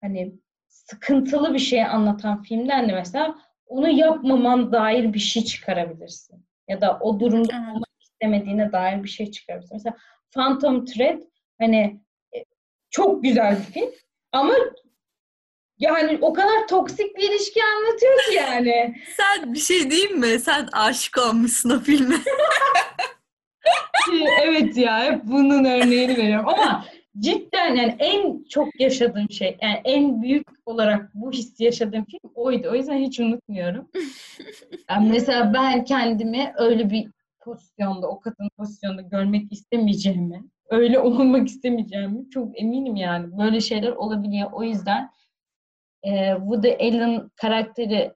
hani sıkıntılı bir şey anlatan filmden de mesela onu yapmaman dair bir şey çıkarabilirsin. Ya da o durumda Evet. olmak istemediğine dair bir şey çıkarabilirsin. Mesela Phantom Thread hani e, çok güzel bir film ama yani o kadar toksik bir ilişki anlatıyor ki yani. Sen bir şey diyeyim mi? Sen aşık olmuşsun o filme. evet ya hep bunun örneğini veriyorum ama cidden yani en çok yaşadığım şey yani en büyük olarak bu hissi yaşadığım film oydu. O yüzden hiç unutmuyorum. Yani mesela ben kendimi öyle bir pozisyonda, o kadın pozisyonda görmek istemeyeceğimi, öyle olmak istemeyeceğimi çok eminim yani. Böyle şeyler olabiliyor. O yüzden e, Woody Allen karakteri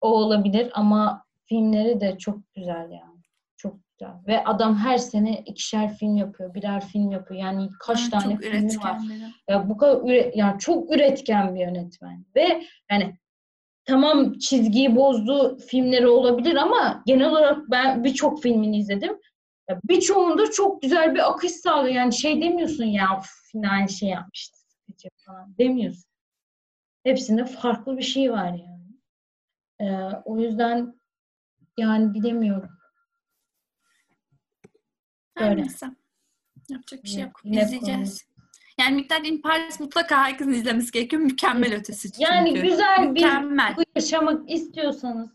o olabilir ama filmleri de çok güzel yani. Güzel. Ve adam her sene ikişer film yapıyor, birer film yapıyor. Yani kaç tane Çok filmi var. üretken biri. Ya bu kadar üre, yani çok üretken bir yönetmen. Ve yani tamam çizgiyi bozduğu filmleri olabilir ama genel olarak ben birçok filmini izledim. Birçoğunda çok güzel bir akış sağlıyor. Yani şey demiyorsun ya "Uf, yine aynı şey yapmıştı falan demiyorsun. Hepsinde farklı bir şey var yani. Ee, o yüzden yani bilemiyorum. Her Böyle. neyse. Yapacak bir şey yok. yine İzleyeceğiz. Yani Miktar in Paris mutlaka herkesin izlemesi gerekiyor. Mükemmel ötesi çünkü. Yani güzel bir Mükemmel. bu yaşamak istiyorsanız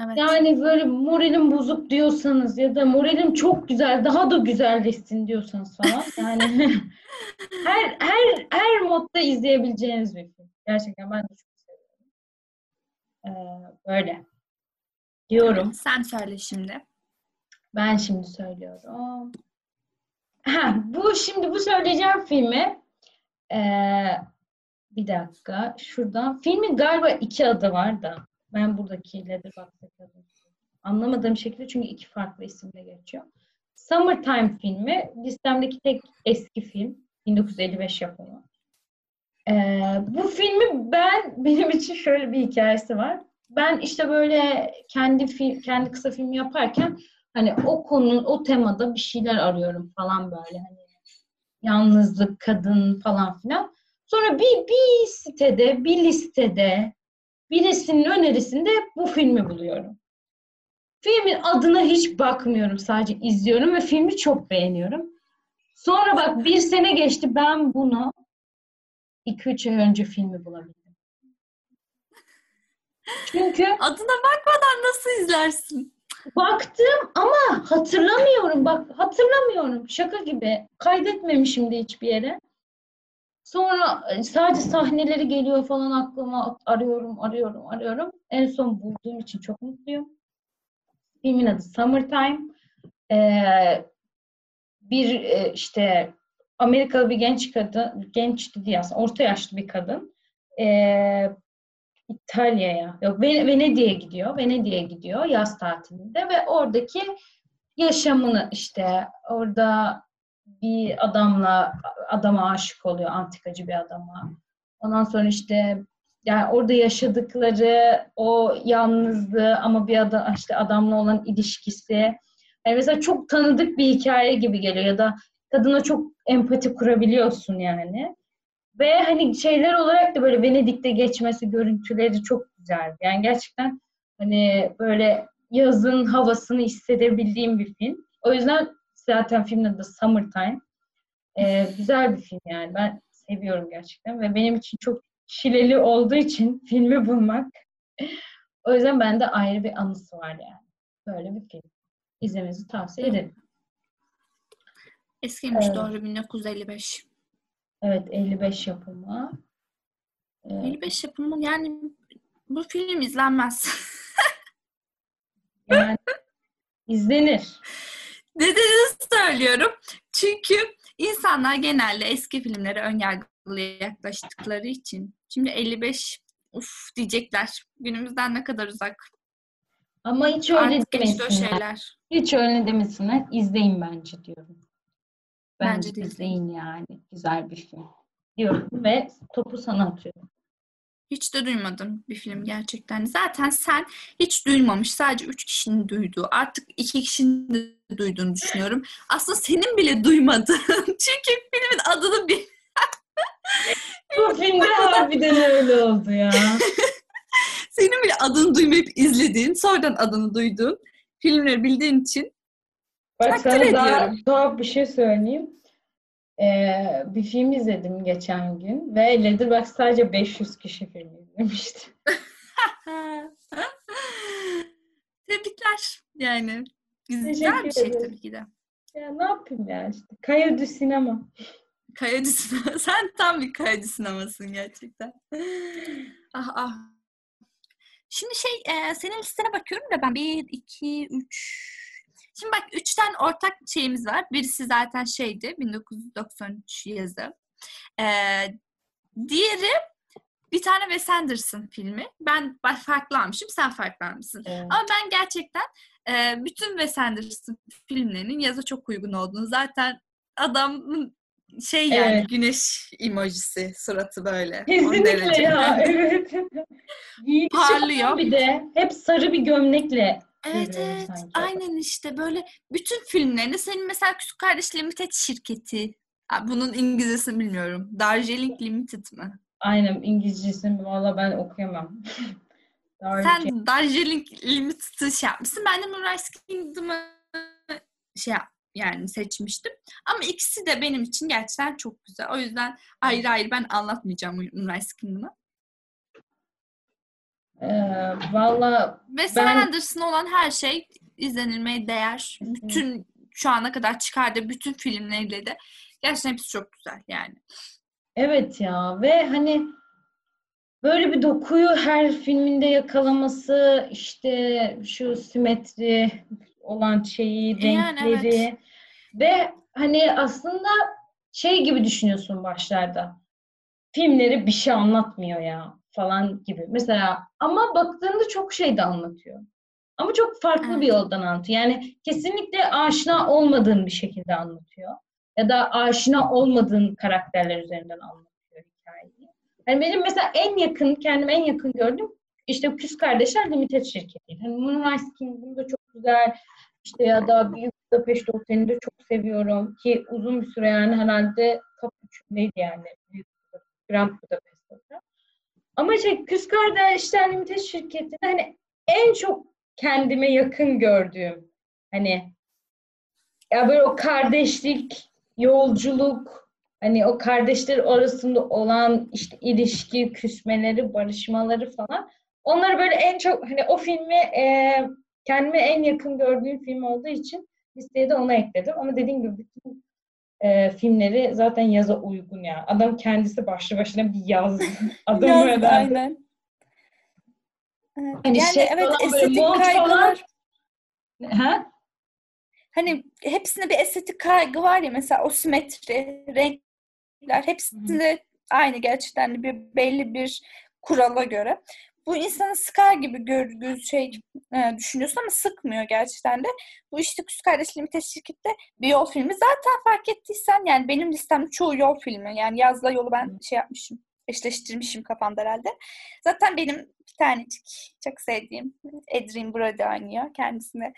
Evet. Yani böyle moralim bozuk diyorsanız ya da moralim çok güzel, daha da güzelleşsin diyorsanız falan. Yani her her her modda izleyebileceğiniz bir film. Gerçekten ben de çok seviyorum. Ee, böyle diyorum. Sen söyle şimdi. Ben şimdi söylüyorum. Ha, bu şimdi bu söyleyeceğim filmi ee, bir dakika şuradan. Filmin galiba iki adı var da ben buradaki Letterboxd'daki adını anlamadığım şekilde çünkü iki farklı isimle geçiyor. Summertime filmi listemdeki tek eski film. 1955 yapımı. Ee, bu filmi ben benim için şöyle bir hikayesi var. Ben işte böyle kendi film, kendi kısa film yaparken hani o konunun o temada bir şeyler arıyorum falan böyle hani yalnızlık, kadın falan filan. Sonra bir bir sitede, bir listede birisinin önerisinde bu filmi buluyorum. Filmin adına hiç bakmıyorum. Sadece izliyorum ve filmi çok beğeniyorum. Sonra bak bir sene geçti ben bunu 2-3 ay önce filmi bulabildim. Çünkü Adına bakmadan nasıl izlersin? Baktım ama hatırlamıyorum. Bak hatırlamıyorum. Şaka gibi. Kaydetmemişim de hiçbir yere. Sonra e, sadece sahneleri geliyor falan aklıma arıyorum, arıyorum, arıyorum. En son bulduğum için çok mutluyum. Filmin adı Summertime. Ee, bir e, işte Amerikalı bir genç kadın, genç değil aslında orta yaşlı bir kadın. Ee, İtalya'ya. Yok Venedik'e gidiyor. Venedik'e gidiyor yaz tatilinde ve oradaki yaşamını işte orada bir adamla adama aşık oluyor. Antikacı bir adama. Ondan sonra işte yani orada yaşadıkları o yalnızlığı ama bir adam işte adamla olan ilişkisi yani mesela çok tanıdık bir hikaye gibi geliyor ya da kadına çok empati kurabiliyorsun yani. Ve hani şeyler olarak da böyle Venedik'te geçmesi görüntüleri çok güzel. Yani gerçekten hani böyle yazın havasını hissedebildiğim bir film. O yüzden zaten filmin adı Summertime. Ee, güzel bir film yani. Ben seviyorum gerçekten ve benim için çok çileli olduğu için filmi bulmak. o yüzden bende ayrı bir anısı var yani. Böyle bir film. İzlemenizi tavsiye ederim. Eskiymiş evet. doğru 1955. Evet 55 yapımı. Ee, 55 yapımı yani bu film izlenmez. yani izlenir. Nedenini söylüyorum. Çünkü insanlar genelde eski filmlere önyargılı yaklaştıkları için. Şimdi 55 uf diyecekler. Günümüzden ne kadar uzak. Ama hiç öyle Artık demesinler. şeyler. Hiç öyle demesinler. İzleyin bence diyorum. Bence, bence de izleyin yani. Güzel bir film. Diyorum ve topu sana atıyorum. Hiç de duymadım bir film gerçekten. Zaten sen hiç duymamış. Sadece üç kişinin duyduğu. Artık iki kişinin de duyduğunu düşünüyorum. Aslında senin bile duymadığın. Çünkü filmin adını bil. Bu filmde harbiden öyle oldu ya. senin bile adını duymayıp izlediğin, sonradan adını duyduğun filmleri bildiğin için Bak sana daha tuhaf bir şey söyleyeyim. Ee, bir film izledim geçen gün ve Letterboxd sadece 500 kişi film izlemişti. Tebrikler yani. Güzel bir şey tabii ki de. Ya ne yapayım ya işte. Kayadü sinema. Kayadü sinema. Sen tam bir kayadü sinemasın gerçekten. ah ah. Şimdi şey e, senin listene bakıyorum da ben bir, iki, üç, Şimdi bak üç tane ortak şeyimiz var. Birisi zaten şeydi 1993 yazı. Ee, diğeri bir tane Wes Anderson filmi. Ben farklı almışım, sen farklı almışsın. Evet. Ama ben gerçekten e, bütün Wes Anderson filmlerinin yaza çok uygun olduğunu zaten adamın şey yani evet. güneş emojisi suratı böyle. Kesinlikle ya evet. Parlıyor. Bir de hep sarı bir gömlekle Evet evet sanki. aynen işte böyle bütün filmlerinde senin mesela Küçük Kardeş Limited şirketi bunun İngilizcesini bilmiyorum. Darjeeling Limited mi? Aynen İngilizcesini valla ben okuyamam. Sen Darjeeling Limited'ı şey yapmışsın. Ben de Moonrise Kingdom'ı şey yap, yani seçmiştim. Ama ikisi de benim için gerçekten çok güzel. O yüzden ayrı ayrı ben anlatmayacağım Moonrise Kingdom'ı. Ee, Valla Ve ben... Anderson olan her şey izlenilmeye değer. Bütün şu ana kadar çıkardığı bütün filmleriyle de gerçekten hepsi çok güzel yani. Evet ya ve hani böyle bir dokuyu her filminde yakalaması işte şu simetri olan şeyi, renkleri yani evet. ve hani aslında şey gibi düşünüyorsun başlarda. Filmleri bir şey anlatmıyor ya falan gibi. Mesela ama baktığında çok şey de anlatıyor. Ama çok farklı evet. bir yoldan anlatıyor. Yani kesinlikle aşina olmadığın bir şekilde anlatıyor. Ya da aşina olmadığın karakterler üzerinden anlatıyor hikayeyi. Yani benim mesela en yakın, kendim en yakın gördüm işte Küs Kardeşler Limited şirketi. Hani Moonrise Kingdom'u da çok güzel. İşte ya da Büyük Budapest Oteli'ni de çok seviyorum. Ki uzun bir süre yani herhalde top 3'ündeydi yani. Büyük Grand Budapest Otel. Ama şey Kız Kardeşler Limited şirketinde hani en çok kendime yakın gördüğüm hani ya böyle o kardeşlik, yolculuk, hani o kardeşler arasında olan işte ilişki, küsmeleri, barışmaları falan. Onları böyle en çok hani o filmi e, kendime en yakın gördüğüm film olduğu için listeye de onu ekledim. Ama dediğim gibi bütün e, filmleri zaten yaza uygun ya. Adam kendisi başlı başına bir yaz adamı yaz, aynen. Evet. Hani yani şey evet estetik kaygılar. Ha? Hani hepsinde bir estetik kaygı var ya mesela o simetri, renkler hepsinde Hı. aynı gerçekten bir belli bir kurala göre. Bu insanı sıkar gibi gör, göz şey e, düşünüyorsun ama sıkmıyor gerçekten de. Bu işte Kız Kardeş Limited şirkette bir yol filmi. Zaten fark ettiysen yani benim listemde çoğu yol filmi. Yani yazla yolu ben şey yapmışım. Eşleştirmişim kafamda herhalde. Zaten benim bir tanecik çok sevdiğim Adrien Brody oynuyor. Kendisine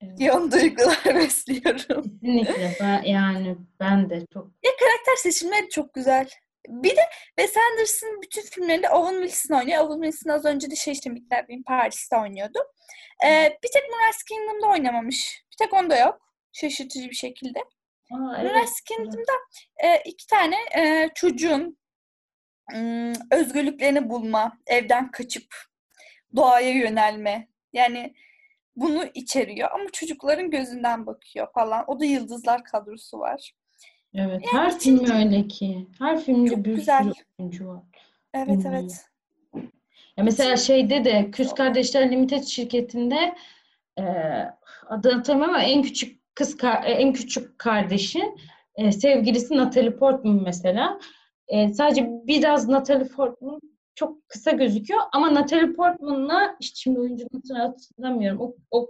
evet. yoğun duygular besliyorum. Kesinlikle. Ben, yani ben de çok... Ya karakter seçimleri çok güzel. Bir de Wes Anderson bütün filmlerinde Owen Wilson oynuyor. Owen Wilson az önce de şey işte Mikler Paris'te oynuyordu. Ee, bir tek Moonrise Kingdom'da oynamamış. Bir tek onda yok. Şaşırtıcı bir şekilde. Aa, evet. Moonrise Kingdom'da e, iki tane e, çocuğun özgürlüklerini bulma, evden kaçıp doğaya yönelme. Yani bunu içeriyor ama çocukların gözünden bakıyor falan. O da Yıldızlar kadrosu var. Evet, yani her film öyle ki. Her filmde bir güzel. sürü oyuncu var. Evet, hmm. evet. Ya mesela şeyde de Küs Kardeşler Limited şirketinde e, adını hatırlamıyorum ama en küçük kız e, en küçük kardeşin e, sevgilisi Natalie Portman mesela. E, sadece biraz Natalie Portman çok kısa gözüküyor ama Natalie Portman'la işte şimdi oyuncunun hatırlamıyorum. O, o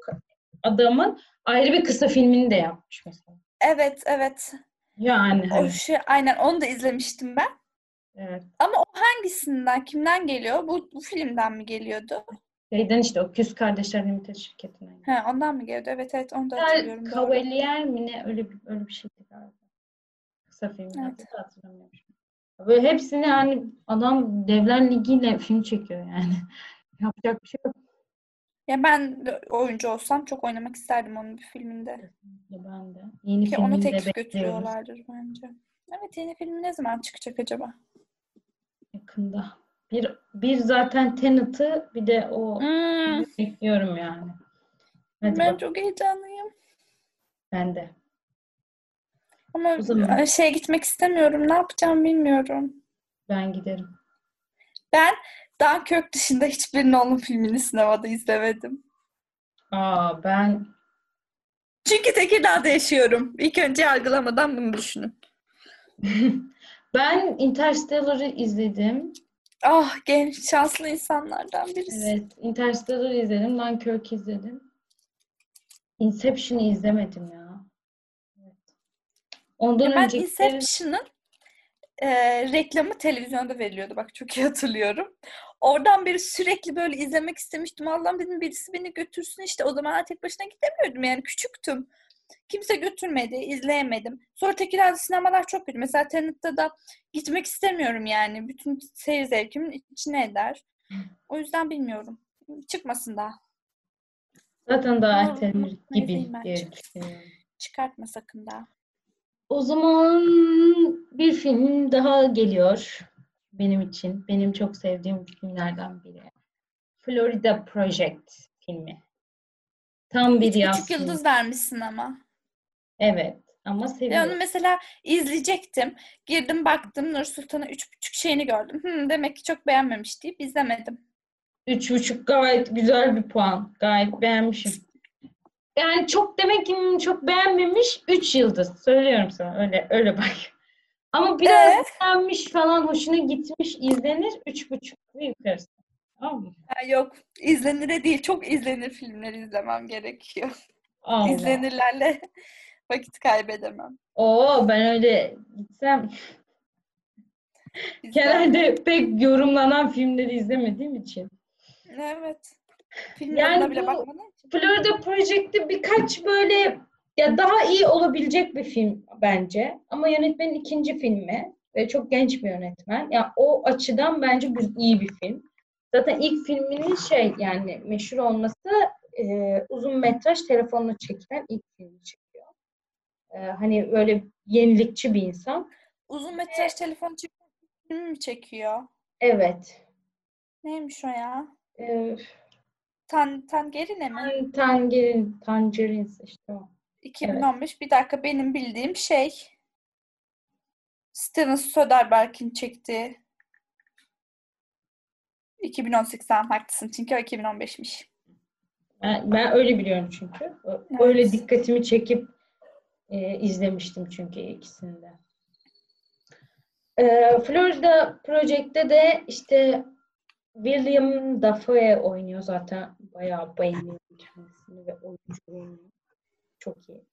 adamın ayrı bir kısa filmini de yapmış mesela. Evet, evet. Yani. O şey, aynen onu da izlemiştim ben. Evet. Ama o hangisinden, kimden geliyor? Bu, bu filmden mi geliyordu? Şeyden işte o Küs Kardeşler Limited şirketinden. He, ondan mı geliyordu? Evet evet onu da hatırlıyorum. Cavalier mi ne öyle bir öyle bir şeydi galiba. Kısa film. Evet. Hatırlamıyorum. Böyle hepsini hani adam Devler Ligi ile film çekiyor yani. Yapacak bir şey yok. Ya ben de oyuncu olsam çok oynamak isterdim onun bir filminde. Ben de. Yeni Ki onu teklif götürüyorlardır bence. Evet yeni film ne zaman çıkacak acaba? Yakında. Bir, bir zaten Tenet'ı bir de o hmm. bekliyorum yani. Hadi ben bak. çok heyecanlıyım. Ben de. Ama zaman... şey gitmek istemiyorum. Ne yapacağım bilmiyorum. Ben giderim. Ben Dunkirk dışında hiçbir Nolan filmini sinemada izlemedim. Aa ben çünkü Tekirdağ'da yaşıyorum. İlk önce yargılamadan bunu düşünün. ben Interstellar'ı izledim. Ah genç şanslı insanlardan birisi. Evet Interstellar'ı izledim. Dunkirk izledim. Inception'ı izlemedim ya. Evet. Ondan ya ben önceki... Inception'ın e, reklamı televizyonda veriliyordu. Bak çok iyi hatırlıyorum. Oradan beri sürekli böyle izlemek istemiştim. Allah'ım dedim birisi beni götürsün işte. O zaman tek başına gidemiyordum yani küçüktüm. Kimse götürmedi, izleyemedim. Sonra Tekirdağ'da sinemalar çok kötü. Mesela Tenet'te da gitmek istemiyorum yani. Bütün seyir zevkimin içine eder. O yüzden bilmiyorum. Çıkmasın daha. Zaten daha ertelenir gibi diye düşünüyorum. Çıkartma sakın daha. O zaman bir film daha geliyor benim için. Benim çok sevdiğim filmlerden biri. Florida Project filmi. Tam bir yaz Küçük yıldız vermişsin ama. Evet ama seviyorum. Yani mesela izleyecektim. Girdim baktım Nur Sultan'a üç buçuk şeyini gördüm. Hmm, demek ki çok beğenmemiş deyip izlemedim. Üç buçuk gayet güzel bir puan. Gayet beğenmişim. Yani çok demek ki çok beğenmemiş. Üç yıldız. Söylüyorum sana. Öyle öyle bak. Ama biraz evet. beğenmiş falan hoşuna gitmiş izlenir. Üç buçuk ve yukarısı. Tamam mı? Ha, yok. izlenire değil. Çok izlenir filmler izlemem gerekiyor. Allah. İzlenirlerle vakit kaybedemem. Oo ben öyle gitsem genelde pek yorumlanan filmleri izlemediğim için. Evet. Filmlerine bile bakmadım. Florida Project'te birkaç böyle ya daha iyi olabilecek bir film bence. Ama yönetmenin ikinci filmi ve çok genç bir yönetmen. Ya yani o açıdan bence iyi bir film. Zaten ilk filminin şey yani meşhur olması e, uzun metraj telefonla çekilen ilk filmi çekiyor. E, hani böyle yenilikçi bir insan. Uzun metraj e, telefon çekiyor mi çekiyor? Evet. Neymiş o ya? E, Tan Tangerine mi? Tan Tangerin, Tangerines işte o. 2015. Evet. Bir dakika benim bildiğim şey Steven Soderbergh'in çektiği 2018'den haklısın çünkü o 2015'miş. Ben, ben öyle biliyorum çünkü. Evet. Öyle dikkatimi çekip e, izlemiştim çünkü ikisini de. E, Florida Project'te de işte William Dafoe oynuyor zaten. Bayağı bayılıyorum kendisini ve oyunculuğunu. Çok iyi.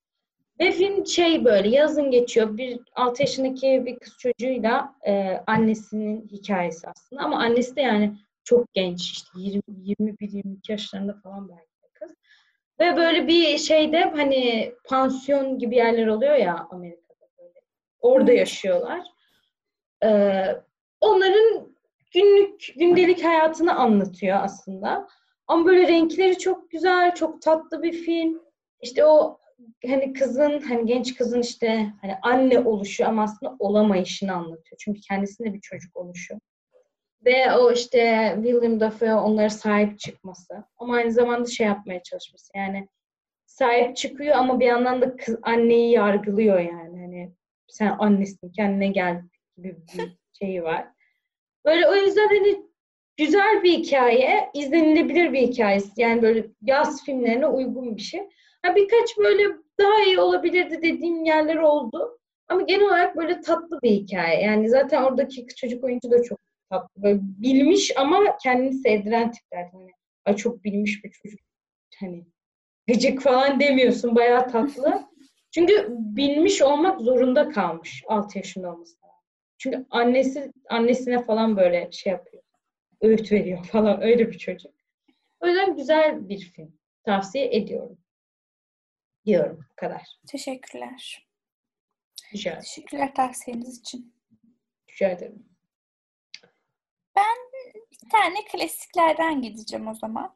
Ve film şey böyle yazın geçiyor. Bir 6 yaşındaki bir kız çocuğuyla e, annesinin hikayesi aslında. Ama annesi de yani çok genç işte 20, 21-22 yaşlarında falan belki de kız. Ve böyle bir şeyde hani pansiyon gibi yerler oluyor ya Amerika'da böyle. Orada yaşıyorlar. Ee, onların günlük, gündelik hayatını anlatıyor aslında. Ama böyle renkleri çok güzel, çok tatlı bir film. İşte o hani kızın, hani genç kızın işte hani anne oluşu ama aslında olamayışını anlatıyor. Çünkü kendisinde bir çocuk oluşu. Ve o işte William Dafoe onlara sahip çıkması. Ama aynı zamanda şey yapmaya çalışması. Yani sahip çıkıyor ama bir yandan da kız, anneyi yargılıyor yani. Hani sen annesin kendine gel gibi bir şeyi var. Böyle o yüzden hani güzel bir hikaye, izlenilebilir bir hikayesi. Yani böyle yaz filmlerine uygun bir şey. Ha, birkaç böyle daha iyi olabilirdi dediğim yerler oldu. Ama genel olarak böyle tatlı bir hikaye. Yani zaten oradaki çocuk oyuncu da çok tatlı. Böyle bilmiş ama kendini sevdiren tipler. Hani Ay çok bilmiş bir çocuk. Hani gıcık falan demiyorsun. Bayağı tatlı. Çünkü bilmiş olmak zorunda kalmış 6 yaşında olması. Çünkü annesi annesine falan böyle şey yapıyor. Öğüt veriyor falan öyle bir çocuk. O yüzden güzel bir film. Tavsiye ediyorum. Diyorum bu kadar. Teşekkürler. Rica ederim. Teşekkürler tavsiyeniz için. Rica ederim. Ben bir tane klasiklerden gideceğim o zaman.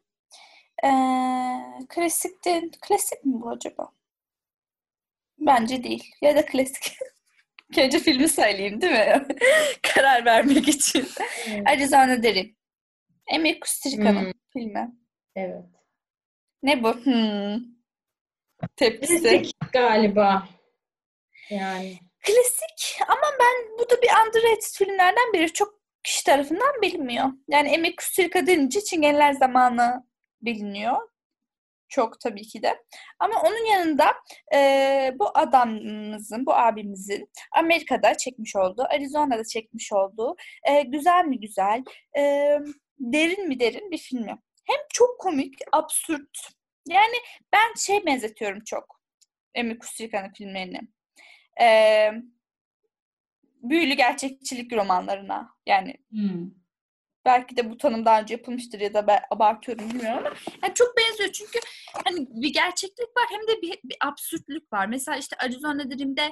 Ee, klasikte, klasik mi bu acaba? Bence değil. Ya da klasik. Önce filmi söyleyeyim değil mi? Karar vermek için. Evet. Arizona Derin. Emir Kusturica'nın Hmm. filmi. evet. Ne bu? Hmm. Tepkisi. Klasik galiba. Yani. Klasik ama ben bu da bir underrated filmlerden biri. Çok kişi tarafından bilinmiyor. Yani Emir Kusturica denince Çingeneler Zamanı biliniyor. Çok tabii ki de. Ama onun yanında e, bu adamımızın, bu abimizin Amerika'da çekmiş olduğu, Arizona'da çekmiş olduğu e, güzel mi güzel, e, derin mi derin bir filmi. Hem çok komik, absürt. Yani ben şey benzetiyorum çok. Emir Kusturica'nın filmlerini. E, büyülü gerçekçilik romanlarına. Yani Hmm. Belki de bu tanım daha önce yapılmıştır ya da ben abartıyorum bilmiyorum ama yani çok benziyor çünkü hani bir gerçeklik var hem de bir, bir absürtlük var. Mesela işte Arizona Dream'de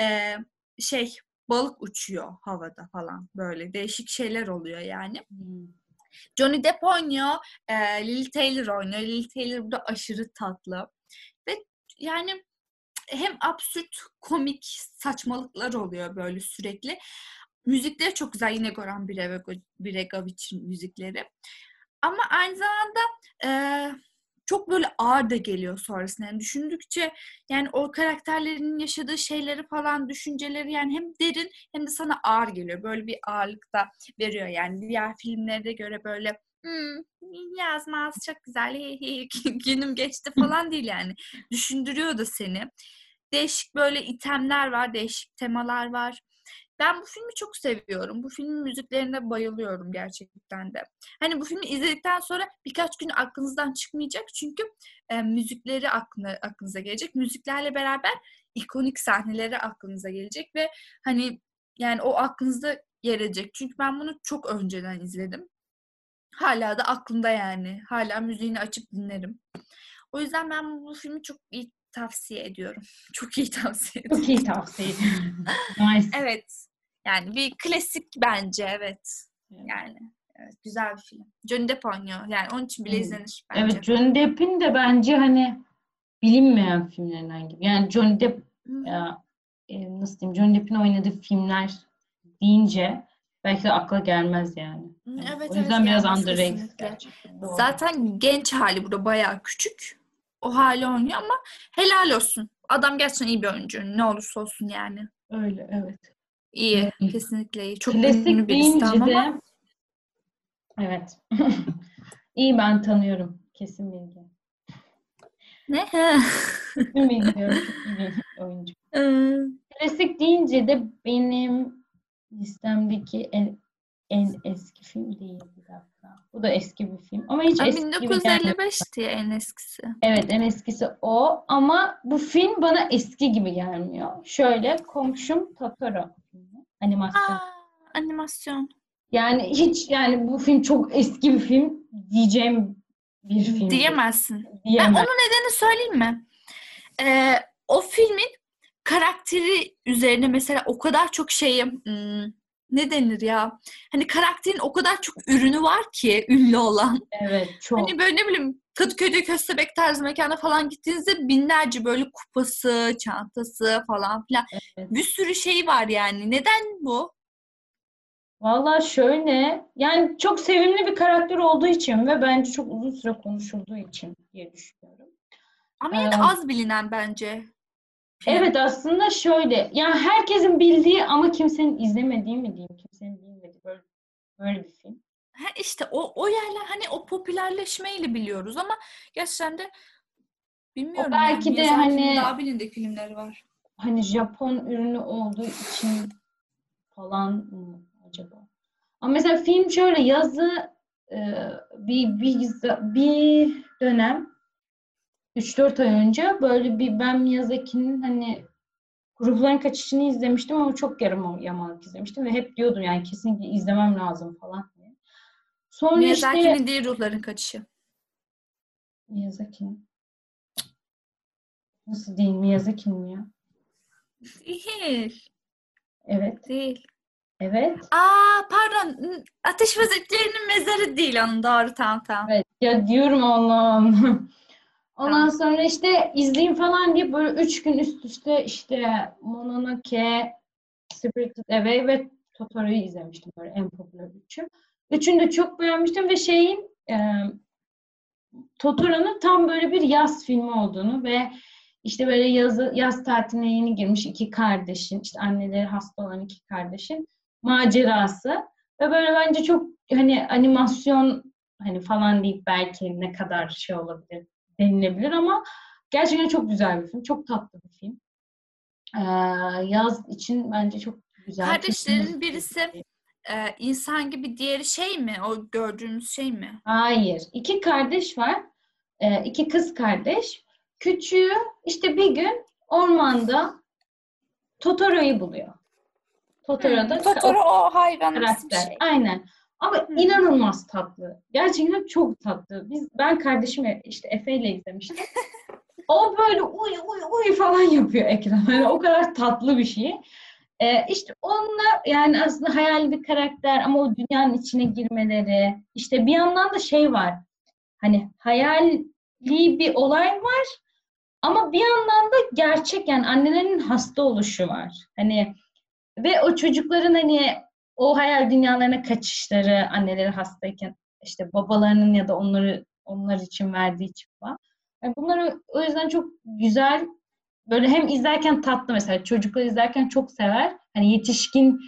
e, şey balık uçuyor havada falan böyle değişik şeyler oluyor yani. Hmm. Johnny Depp oynuyor, e, Lily Taylor oynuyor. Lily Taylor burada aşırı tatlı ve yani hem absürt, komik saçmalıklar oluyor böyle sürekli. Müzikleri çok güzel. Yine Goran Bregovic'in müzikleri. Ama aynı zamanda e, çok böyle ağır da geliyor sonrasında. Yani düşündükçe yani o karakterlerin yaşadığı şeyleri falan düşünceleri yani hem derin hem de sana ağır geliyor. Böyle bir ağırlık da veriyor yani. Diğer filmlere göre böyle hmm, yazmaz çok güzel hi, günüm geçti falan değil yani. Düşündürüyor da seni. Değişik böyle itemler var, değişik temalar var. Ben bu filmi çok seviyorum. Bu filmin müziklerine bayılıyorum gerçekten de. Hani bu filmi izledikten sonra birkaç gün aklınızdan çıkmayacak çünkü e, müzikleri aklına, aklınıza gelecek. Müziklerle beraber ikonik sahneleri aklınıza gelecek ve hani yani o aklınızda yer edecek. Çünkü ben bunu çok önceden izledim. Hala da aklımda yani. Hala müziğini açıp dinlerim. O yüzden ben bu filmi çok iyi tavsiye ediyorum. Çok iyi tavsiye ediyorum. Çok iyi tavsiye nice. Evet. Yani bir klasik bence evet. Evet. Yani evet, güzel bir film. Johnny Depp oynuyor. Yani onun için bile Hmm. izlenir bence. Evet Johnny Depp'in de bence hani bilinmeyen filmlerinden gibi. Yani Johnny Depp Hı. ya, e, nasıl diyeyim Johnny Depp'in oynadığı filmler deyince belki de akla gelmez yani. Yani evet, o evet, yüzden biraz gelmez underrated kesinlikle. gerçekten. Doğru. Zaten genç hali burada bayağı küçük. O hali oynuyor ama helal olsun. Adam gerçekten iyi bir oyuncu. Ne olursa olsun yani. Öyle evet. İyi. Evet. Kesinlikle iyi. Çok Klasik ünlü birisi de ama. evet. İyi ben tanıyorum. Kesin bilgi. Ne? Kesin. Çok iyi bir oyuncu. Ee, Klasik deyince de benim listemdeki en, en eski film değil bir dakika. Bu da eski bir film. Ama hiç Aa, eski gibi gelmiyor. 1955 diye en eskisi. Evet en eskisi o ama bu film bana eski gibi gelmiyor. Şöyle Komşum Totoro animasyon. Aa, animasyon. Yani hiç yani bu film çok eski bir film diyeceğim bir film. Diyemezsin. Ben Diyemem. onun nedeni söyleyeyim mi? Ee, o filmin karakteri üzerine mesela o kadar çok şeyim hmm, ne denir ya? Hani karakterin o kadar çok ürünü var ki ünlü olan. Evet çok. Hani böyle ne bileyim Kadıköy'de Köstebek tarzı mekana falan gittiğinizde binlerce böyle kupası, çantası falan filan. Evet. Bir sürü şey var yani. Neden bu? Valla şöyle yani çok sevimli bir karakter olduğu için ve bence çok uzun süre konuşulduğu için diye düşünüyorum. Ama yine de Ee, az bilinen bence. Film. Evet aslında şöyle yani herkesin bildiği ama kimsenin izlemediği mi diyeyim kimsenin bilmediği böyle, böyle bir film. Ha işte o o yerler hani o popülerleşmeyle biliyoruz ama gerçekten de bilmiyorum. O belki yani. de hani- daha bilindik filmleri var. Hani Japon ürünü olduğu için falan mı acaba? Ama mesela film şöyle yazı bir, bir, bir dönem 3-4 ay önce böyle bir ben Miyazaki'nin hani Ruhların Kaçışı'nı izlemiştim ama çok yarım yamalak izlemiştim ve hep diyordum yani kesinlikle izlemem lazım falan diye. Sonra işte Miyazaki'nin değil ruhların kaçışı. Miyazaki'nin nasıl değil Miyazaki'nin ya? Değil. Evet, Değil. evet. Aa pardon. Ateş Böceklerinin mezarı değil onun. Doğru tamam tamam. Evet ya diyorum Allah'ım. Ondan sonra işte izleyeyim falan diye böyle üç gün üst üste işte Mononoke, Spirited Away ve Totoro'yu izlemiştim böyle en popüler üçü. Üçünü de çok beğenmiştim ve şeyin e, Totoro'nun tam böyle bir yaz filmi olduğunu ve işte böyle yazı, yaz tatiline yeni girmiş iki kardeşin, işte anneleri hasta olan iki kardeşin macerası ve böyle bence çok hani animasyon hani falan deyip belki ne kadar şey olabilir denilebilir ama gerçekten çok güzel bir film. Çok tatlı bir film. Ee, yaz için bence çok güzel. Kardeşlerin birisi Ee, insan gibi diğeri şey mi? O gördüğümüz şey mi? Hayır. İki kardeş var. Ee, iki kız kardeş. Küçüğü işte bir gün ormanda Totoro'yu buluyor. Totoro da Hmm, Totoro o hayvan karakter. şey. Aynen. Ama Hı. inanılmaz tatlı. Gerçekten çok tatlı. Biz ben kardeşimle işte Efe ile izlemiştim. o böyle uy uy uy falan yapıyor ekrana. Yani o kadar tatlı bir şey. Ee, işte onunla yani aslında hayal bir karakter ama o dünyanın içine girmeleri. işte bir yandan da şey var. Hani hayali bir olay var ama bir yandan da gerçek yani annelerin hasta oluşu var. Hani ve o çocukların hani o hayal dünyalarına kaçışları anneleri hastayken işte babalarının ya da onları onlar için verdiği çıkma. Yani bunları o yüzden çok güzel böyle hem izlerken tatlı mesela çocuklar izlerken çok sever. Hani yetişkin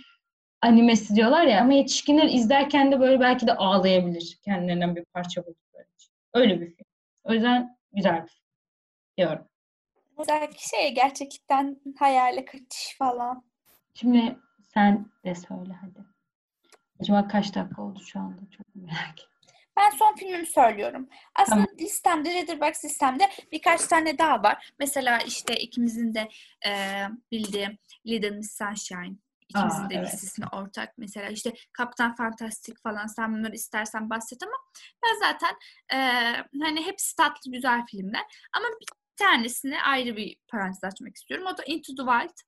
animesi diyorlar ya ama yetişkinler izlerken de böyle belki de ağlayabilir kendilerinden bir parça buldukları için. Öyle bir film. O yüzden güzel bir film diyorum. Belki şey gerçekten hayale kaçış falan. Şimdi sen de söyle hadi. Acaba kaç dakika oldu şu anda? Çok merak ettim. Ben son filmimi söylüyorum. Aslında Tamam. listemde, Letterboxd listemde birkaç tane daha var. Mesela işte ikimizin de e, bildiği Little Miss Sunshine. İkimizin Aa, de evet. listesine ortak. Mesela işte Kaptan Fantastik falan sen bunları istersen bahset ama ben zaten e, hani hepsi tatlı güzel filmler. Ama bir tanesini ayrı bir parantez açmak istiyorum. O da Into the Wild.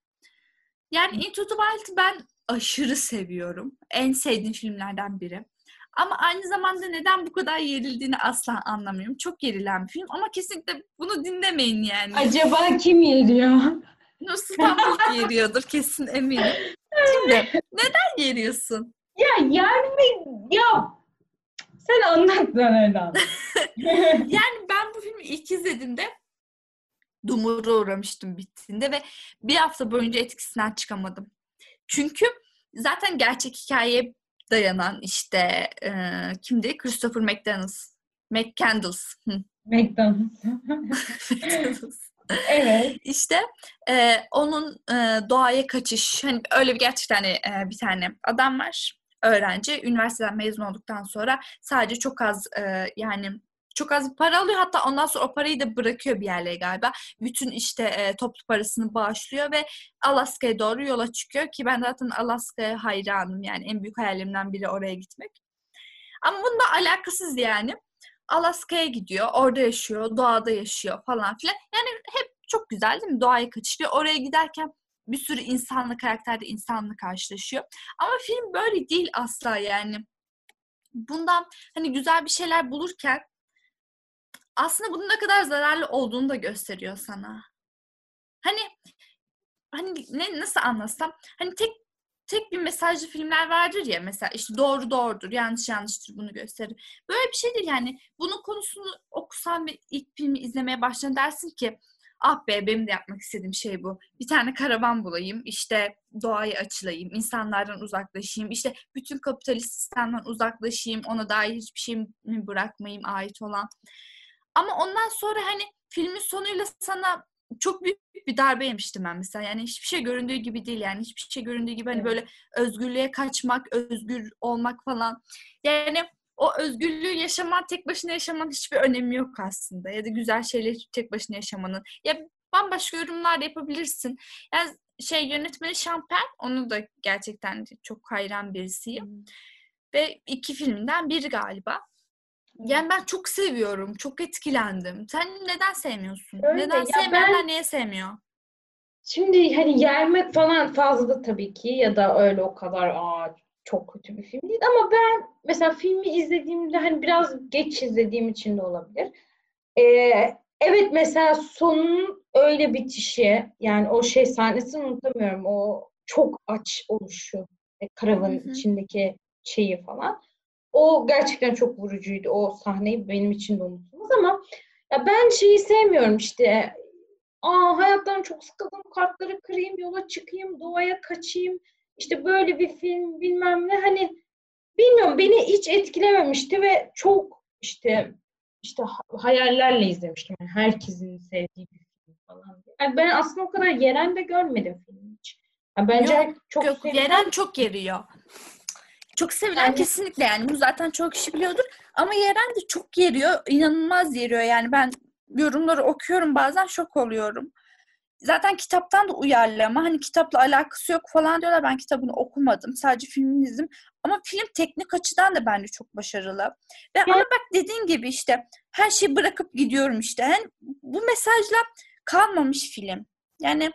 Yani Into the Wild'ı ben aşırı seviyorum. En sevdiğim filmlerden biri. Ama aynı zamanda neden bu kadar yerildiğini asla anlamıyorum. Çok yerilen bir film ama kesinlikle bunu dinlemeyin yani. Acaba kim yeriyor? Nusret Pambuk yeriyordur kesin eminim. Şimdi neden yeriyorsun? Ya yani ya sen anlat ben öyle anlat. Yani ben bu filmi ilk izlediğimde dumura uğramıştım bittiğinde ve bir hafta boyunca etkisinden çıkamadım. Çünkü zaten gerçek hikayeye dayanan işte e, kimdi? Christopher McDonald's. McCandles. McDonald's. McDonald's. evet. İşte e, onun e, doğaya kaçış, hani öyle bir gerçekten hani, e, bir tane adam var. öğrenci üniversiteden mezun olduktan sonra sadece çok az e, yani çok az bir para alıyor. Hatta ondan sonra o parayı da bırakıyor bir yerlere galiba. Bütün işte e, toplu parasını bağışlıyor ve Alaska'ya doğru yola çıkıyor ki ben zaten Alaska'ya hayranım. Yani en büyük hayalimden biri oraya gitmek. Ama bununla alakasız yani. Alaska'ya gidiyor, orada yaşıyor, doğada yaşıyor falan filan. Yani hep çok güzel değil mi? Doğaya kaçışıyor. Oraya giderken bir sürü insanla karakterde insanla karşılaşıyor. Ama film böyle değil asla yani. Bundan hani güzel bir şeyler bulurken aslında bunun ne kadar zararlı olduğunu da gösteriyor sana. Hani hani ne nasıl anlatsam hani tek tek bir mesajlı filmler vardır ya mesela işte doğru doğrudur, yanlış yanlıştır bunu gösterir. Böyle bir şey değil yani. Bunun konusunu okusan ve ilk filmi izlemeye başladın dersin ki ah be benim de yapmak istediğim şey bu. Bir tane karavan bulayım, işte doğaya açılayım, insanlardan uzaklaşayım, işte bütün kapitalist sistemden uzaklaşayım, ona dair hiçbir şey bırakmayayım ait olan. Ama ondan sonra hani filmin sonuyla sana çok büyük bir darbe yemiştim ben mesela. Yani hiçbir şey göründüğü gibi değil yani. Hiçbir şey göründüğü gibi hani böyle özgürlüğe kaçmak, özgür olmak falan. Yani o özgürlüğü yaşaman, tek başına yaşaman hiçbir önemi yok aslında. Ya da güzel şeyleri tek başına yaşamanın. Ya bambaşka yorumlar da yapabilirsin. Yani şey yönetmeni Şampen, onu da gerçekten çok hayran birisiyim. Hmm. Ve iki filminden biri galiba. Yani ben çok seviyorum, çok etkilendim. Sen neden sevmiyorsun? Öyle, neden sevmeyenler ben... niye sevmiyor? Şimdi hani yermek falan fazla da tabii ki ya da öyle o kadar aa çok kötü bir film değil ama ben mesela filmi izlediğimde hani biraz geç izlediğim için de olabilir. Ee, evet mesela sonun öyle bitişi yani o şey sahnesini unutamıyorum. O çok aç oluşu e, karavanın içindeki şeyi falan. O gerçekten çok vurucuydu. O sahneyi benim için de unutulmaz ama ya ben şeyi sevmiyorum işte. Aa hayattan çok sıkıldım. Kartları kırayım, yola çıkayım, doğaya kaçayım. İşte böyle bir film bilmem ne. Hani bilmiyorum beni hiç etkilememişti ve çok işte işte hayallerle izlemiştim. Yani herkesin sevdiği bir film falan. Yani ben aslında o kadar yeren de görmedim film hiç. Yani bence yok, çok yok, yeren çok geriyor. Çok sevilen yani, kesinlikle yani bunu zaten çok kişi biliyordur. Ama Yeren de çok geriyor. inanılmaz geriyor yani ben yorumları okuyorum bazen şok oluyorum. Zaten kitaptan da uyarlama. Hani kitapla alakası yok falan diyorlar. Ben kitabını okumadım. Sadece filmini izledim. Ama film teknik açıdan da bence çok başarılı. Ve ya. ama bak dediğin gibi işte her şeyi bırakıp gidiyorum işte. Yani bu mesajla kalmamış film. Yani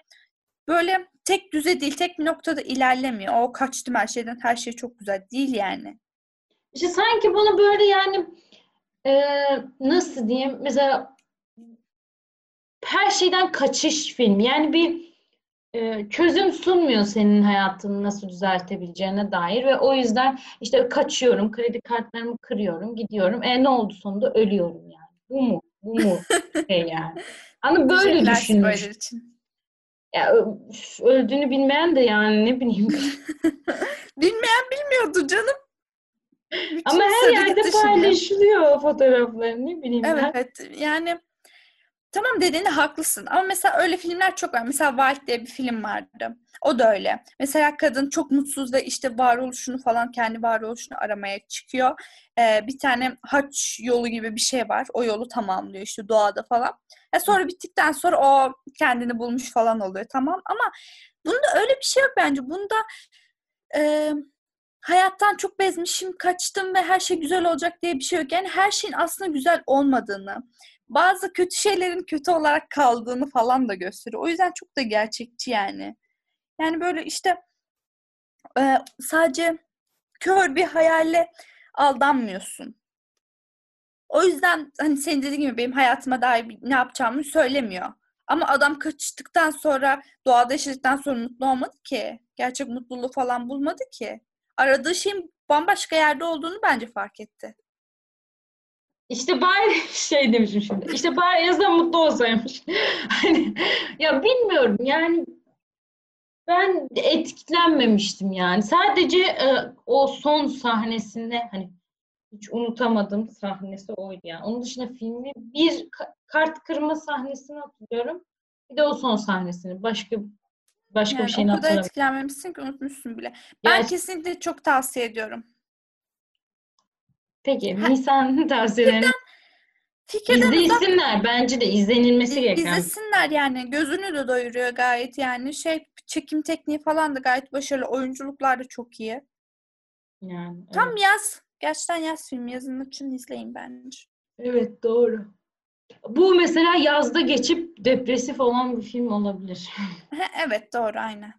böyle tek düze değil, tek bir noktada ilerlemiyor. O kaçtım her şeyden, her şey çok güzel değil yani. İşte sanki bunu böyle yani e, nasıl diyeyim mesela her şeyden kaçış film. Yani bir e, çözüm sunmuyor senin hayatını nasıl düzeltebileceğine dair ve o yüzden işte kaçıyorum, kredi kartlarımı kırıyorum, gidiyorum. E ne oldu sonunda? Ölüyorum yani. Bu mu? Bu mu? şey yani. Hani böyle düşünmüş. Ya öldüğünü bilmeyen de yani ne bileyim. bilmeyen bilmiyordu canım. Bütün Ama her yerde paylaşılıyor fotoğraflar ne bileyim evet, ben. Evet yani tamam dediğinde haklısın ama mesela öyle filmler çok var. Mesela Wild diye bir film vardı. O da öyle. Mesela kadın çok mutsuz ve işte varoluşunu falan kendi varoluşunu aramaya çıkıyor. Ee, bir tane haç yolu gibi bir şey var. O yolu tamamlıyor işte doğada falan. E sonra bittikten sonra o kendini bulmuş falan oluyor tamam ama bunda öyle bir şey yok bence. Bunda e, hayattan çok bezmişim, kaçtım ve her şey güzel olacak diye bir şey yok. Yani her şeyin aslında güzel olmadığını, bazı kötü şeylerin kötü olarak kaldığını falan da gösteriyor. O yüzden çok da gerçekçi yani. Yani böyle işte e, sadece kör bir hayalle aldanmıyorsun. O yüzden hani senin dediğin gibi benim hayatıma dair ne yapacağımı söylemiyor. Ama adam kaçtıktan sonra, doğada yaşadıktan sonra mutlu olmadı ki. Gerçek mutluluğu falan bulmadı ki. Aradığı şeyin bambaşka yerde olduğunu bence fark etti. İşte bari şey demişim şimdi. İşte bari en azından mutlu olsaymış. hani ya bilmiyorum yani ben etkilenmemiştim yani. Sadece e, o son sahnesinde hani hiç unutamadığım sahnesi oydu yani. Onun dışında filmi bir kart kırma sahnesini hatırlıyorum. Bir de o son sahnesini. Başka Başka Yani bir şeyini o kadar hatırlamıyorum. etkilenmemişsin ki unutmuşsun bile. Ben Gerçi- kesinlikle çok tavsiye ediyorum. Peki Nisan tavsiyelerini Fikirden uzak izlesinler. Bence de izlenilmesi gereken. izlesinler yani. Gözünü de doyuruyor gayet yani. Şey çekim tekniği falan da gayet başarılı. Oyunculuklar da çok iyi. Yani, Tam evet. yaz. Gerçekten yaz filmi. Yazın için izleyin bence. Evet doğru. Bu mesela yazda geçip depresif olan bir film olabilir. evet doğru aynen.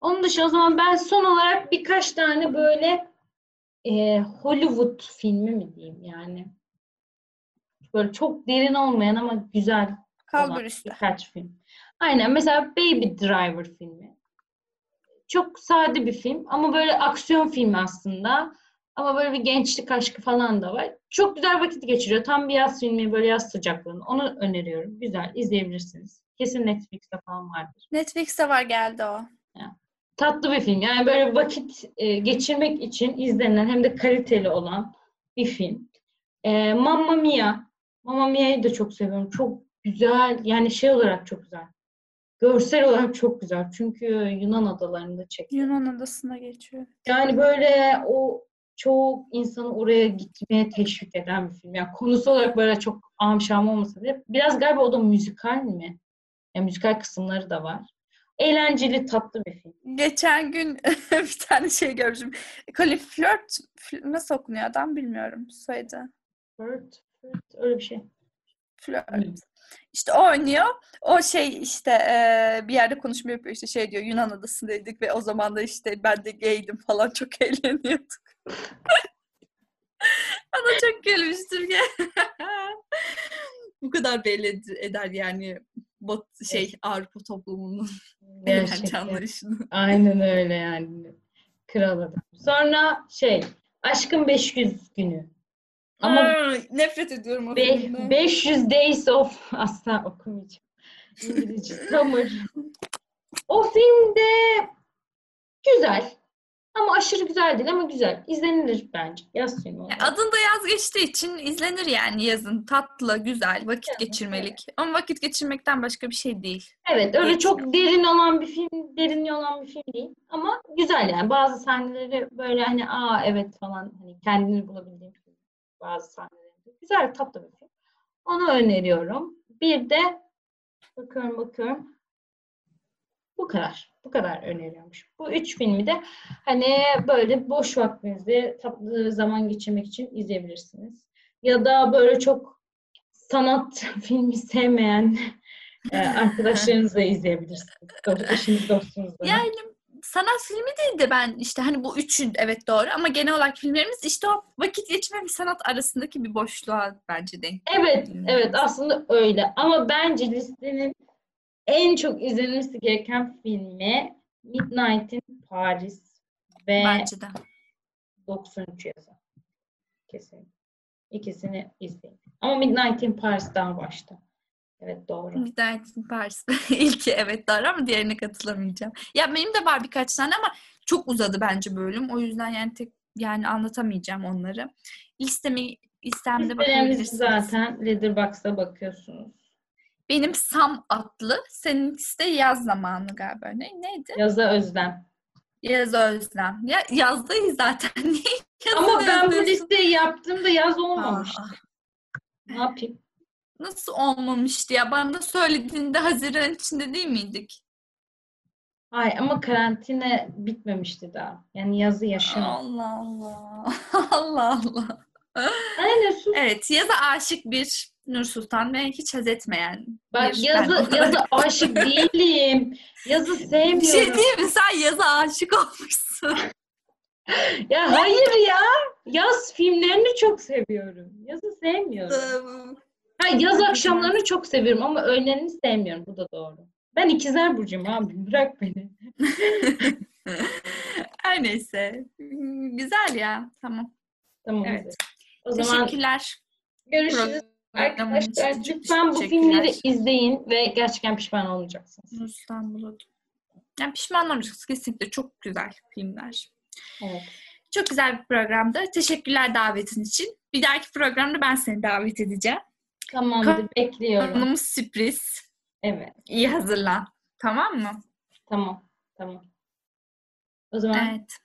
Onun dışında o zaman ben son olarak birkaç tane böyle e, Hollywood filmi mi diyeyim yani. Böyle çok derin olmayan ama güzel olan Kalbur birkaç film. Aynen mesela Baby Driver filmi. Çok sade bir film ama böyle aksiyon filmi aslında. Ama böyle bir gençlik aşkı falan da var. Çok güzel vakit geçiriyor. Tam bir yaz filmi böyle yaz sıcaklığında. Onu öneriyorum. Güzel izleyebilirsiniz. Kesin Netflix'te falan vardır. Netflix'te var geldi o. Tatlı bir film. Yani böyle vakit e, geçirmek için izlenen hem de kaliteli olan bir film. E, Mamma Mia. Mamma Mia'yı da çok seviyorum. Çok güzel. Yani şey olarak çok güzel. Görsel olarak çok güzel. Çünkü Yunan adalarında çekiyor. Yunan adasına geçiyor. Yani böyle o çok insanı oraya gitmeye teşvik eden bir film. Yani konusu olarak böyle çok amşam olmasa bile biraz galiba o da müzikal mi? Yani müzikal kısımları da var. Eğlenceli, tatlı bir film. Geçen gün bir tane şey görmüşüm. Colin Flirt nasıl okunuyor adam bilmiyorum. Soyadı. Flirt, flirt, öyle bir şey. Flirt. Hmm. İşte o oynuyor. O şey işte e, bir yerde konuşma yapıyor işte şey diyor Yunan adasındaydık ve o zaman da işte ben de gaydim falan çok eğleniyorduk. Bana çok gülmüştüm. Bu kadar belli ed- eder yani bot şey Avrupa toplumunun eğlence anlayışını. Aynen öyle yani. Kral adam. Sonra şey, Aşkın 500 günü. Ama Aa, nefret ediyorum o Be- filmden. 500 Days of asla okumayacağım. İngilizce Summer. O filmde güzel. Ama aşırı güzel değil ama güzel. İzlenilir bence. Yaz filmi olarak. Adında yaz geçtiği için izlenir yani yazın. Tatlı, güzel, vakit geçirmelik. Ama vakit geçirmekten başka bir şey değil. Evet öyle Geçmiyor. çok derin olan bir film, derinliği olan bir film değil. Ama güzel yani. Bazı sahneleri böyle hani aa evet falan hani kendini bulabildiğim. Bazı sahnelerinde. Güzel tatlı bir film. Onu öneriyorum. Bir de bakıyorum bakıyorum. Bu kadar. Bu kadar öneriyormuş. Bu üç filmi de hani böyle boş vaktinizde tatlı zaman geçirmek için izleyebilirsiniz. Ya da böyle çok sanat filmi sevmeyen e, arkadaşlarınızla izleyebilirsiniz. Eşiniz, dostunuzla. Yani sanat filmi değil de ben işte hani bu üçün evet doğru ama genel olarak filmlerimiz işte o vakit geçirme ve sanat arasındaki bir boşluğa bence denk. Evet, evet aslında öyle. Ama bence listenin en çok izlenmesi gereken filmi Midnight in Paris ve Bence de. 93 yazan. Kesin. İkisini izleyin. Ama Midnight in Paris daha başta. Evet doğru. Midnight in Paris. İlki evet doğru ama diğerine katılamayacağım. Ya benim de var birkaç tane ama çok uzadı bence bölüm. O yüzden yani tek yani anlatamayacağım onları. Listemi listemde bakabilirsiniz. zaten Letterboxd'a bakıyorsunuz. Benim Sam adlı, seninkisi de yaz zamanı galiba. Ne, neydi? Yaza Özlem. Yaz Özlem. Ya yazdayız zaten. Niye Ama ben bu listeyi yaptığımda yaz olmamıştı. Aa, Ne yapayım? nasıl olmamıştı ya? Bana söylediğinde Haziran içinde değil miydik? Ay ama karantina bitmemişti daha. Yani yazı yaşamadım. Allah Allah. Allah Allah. Aynen sus. Evet, yaza aşık bir Nur Sultan ve hiç haz etmeyen bir yazı, ben yazı aşık değilim. Yazı Bir şey sevmiyorum. değil mi? Sen yaza aşık olmuşsun. Ya hayır ya. Yaz filmlerini çok seviyorum. Yazı sevmiyorum. Ha, yaz akşamlarını çok seviyorum ama öğlenini sevmiyorum. Bu da doğru. Ben ikizler burcuyum abi. Bırak beni. Her neyse. Güzel ya. Tamam. Tamam. Evet. O zaman Teşekkürler. görüşürüz. Arkadaşlar lütfen bu filmleri izleyin ve gerçekten pişman olmayacaksınız. Bulut. Yani pişman olmayacaksınız. Kesinlikle çok güzel filmler. Evet. Çok güzel bir programdı. Teşekkürler davetin için. Bir dahaki programda ben seni davet edeceğim. Tamamdır. Bekliyorum. Konumuz sürpriz. Evet. İyi hazırlan. Tamam mı? Tamam. Tamam. O zaman Evet.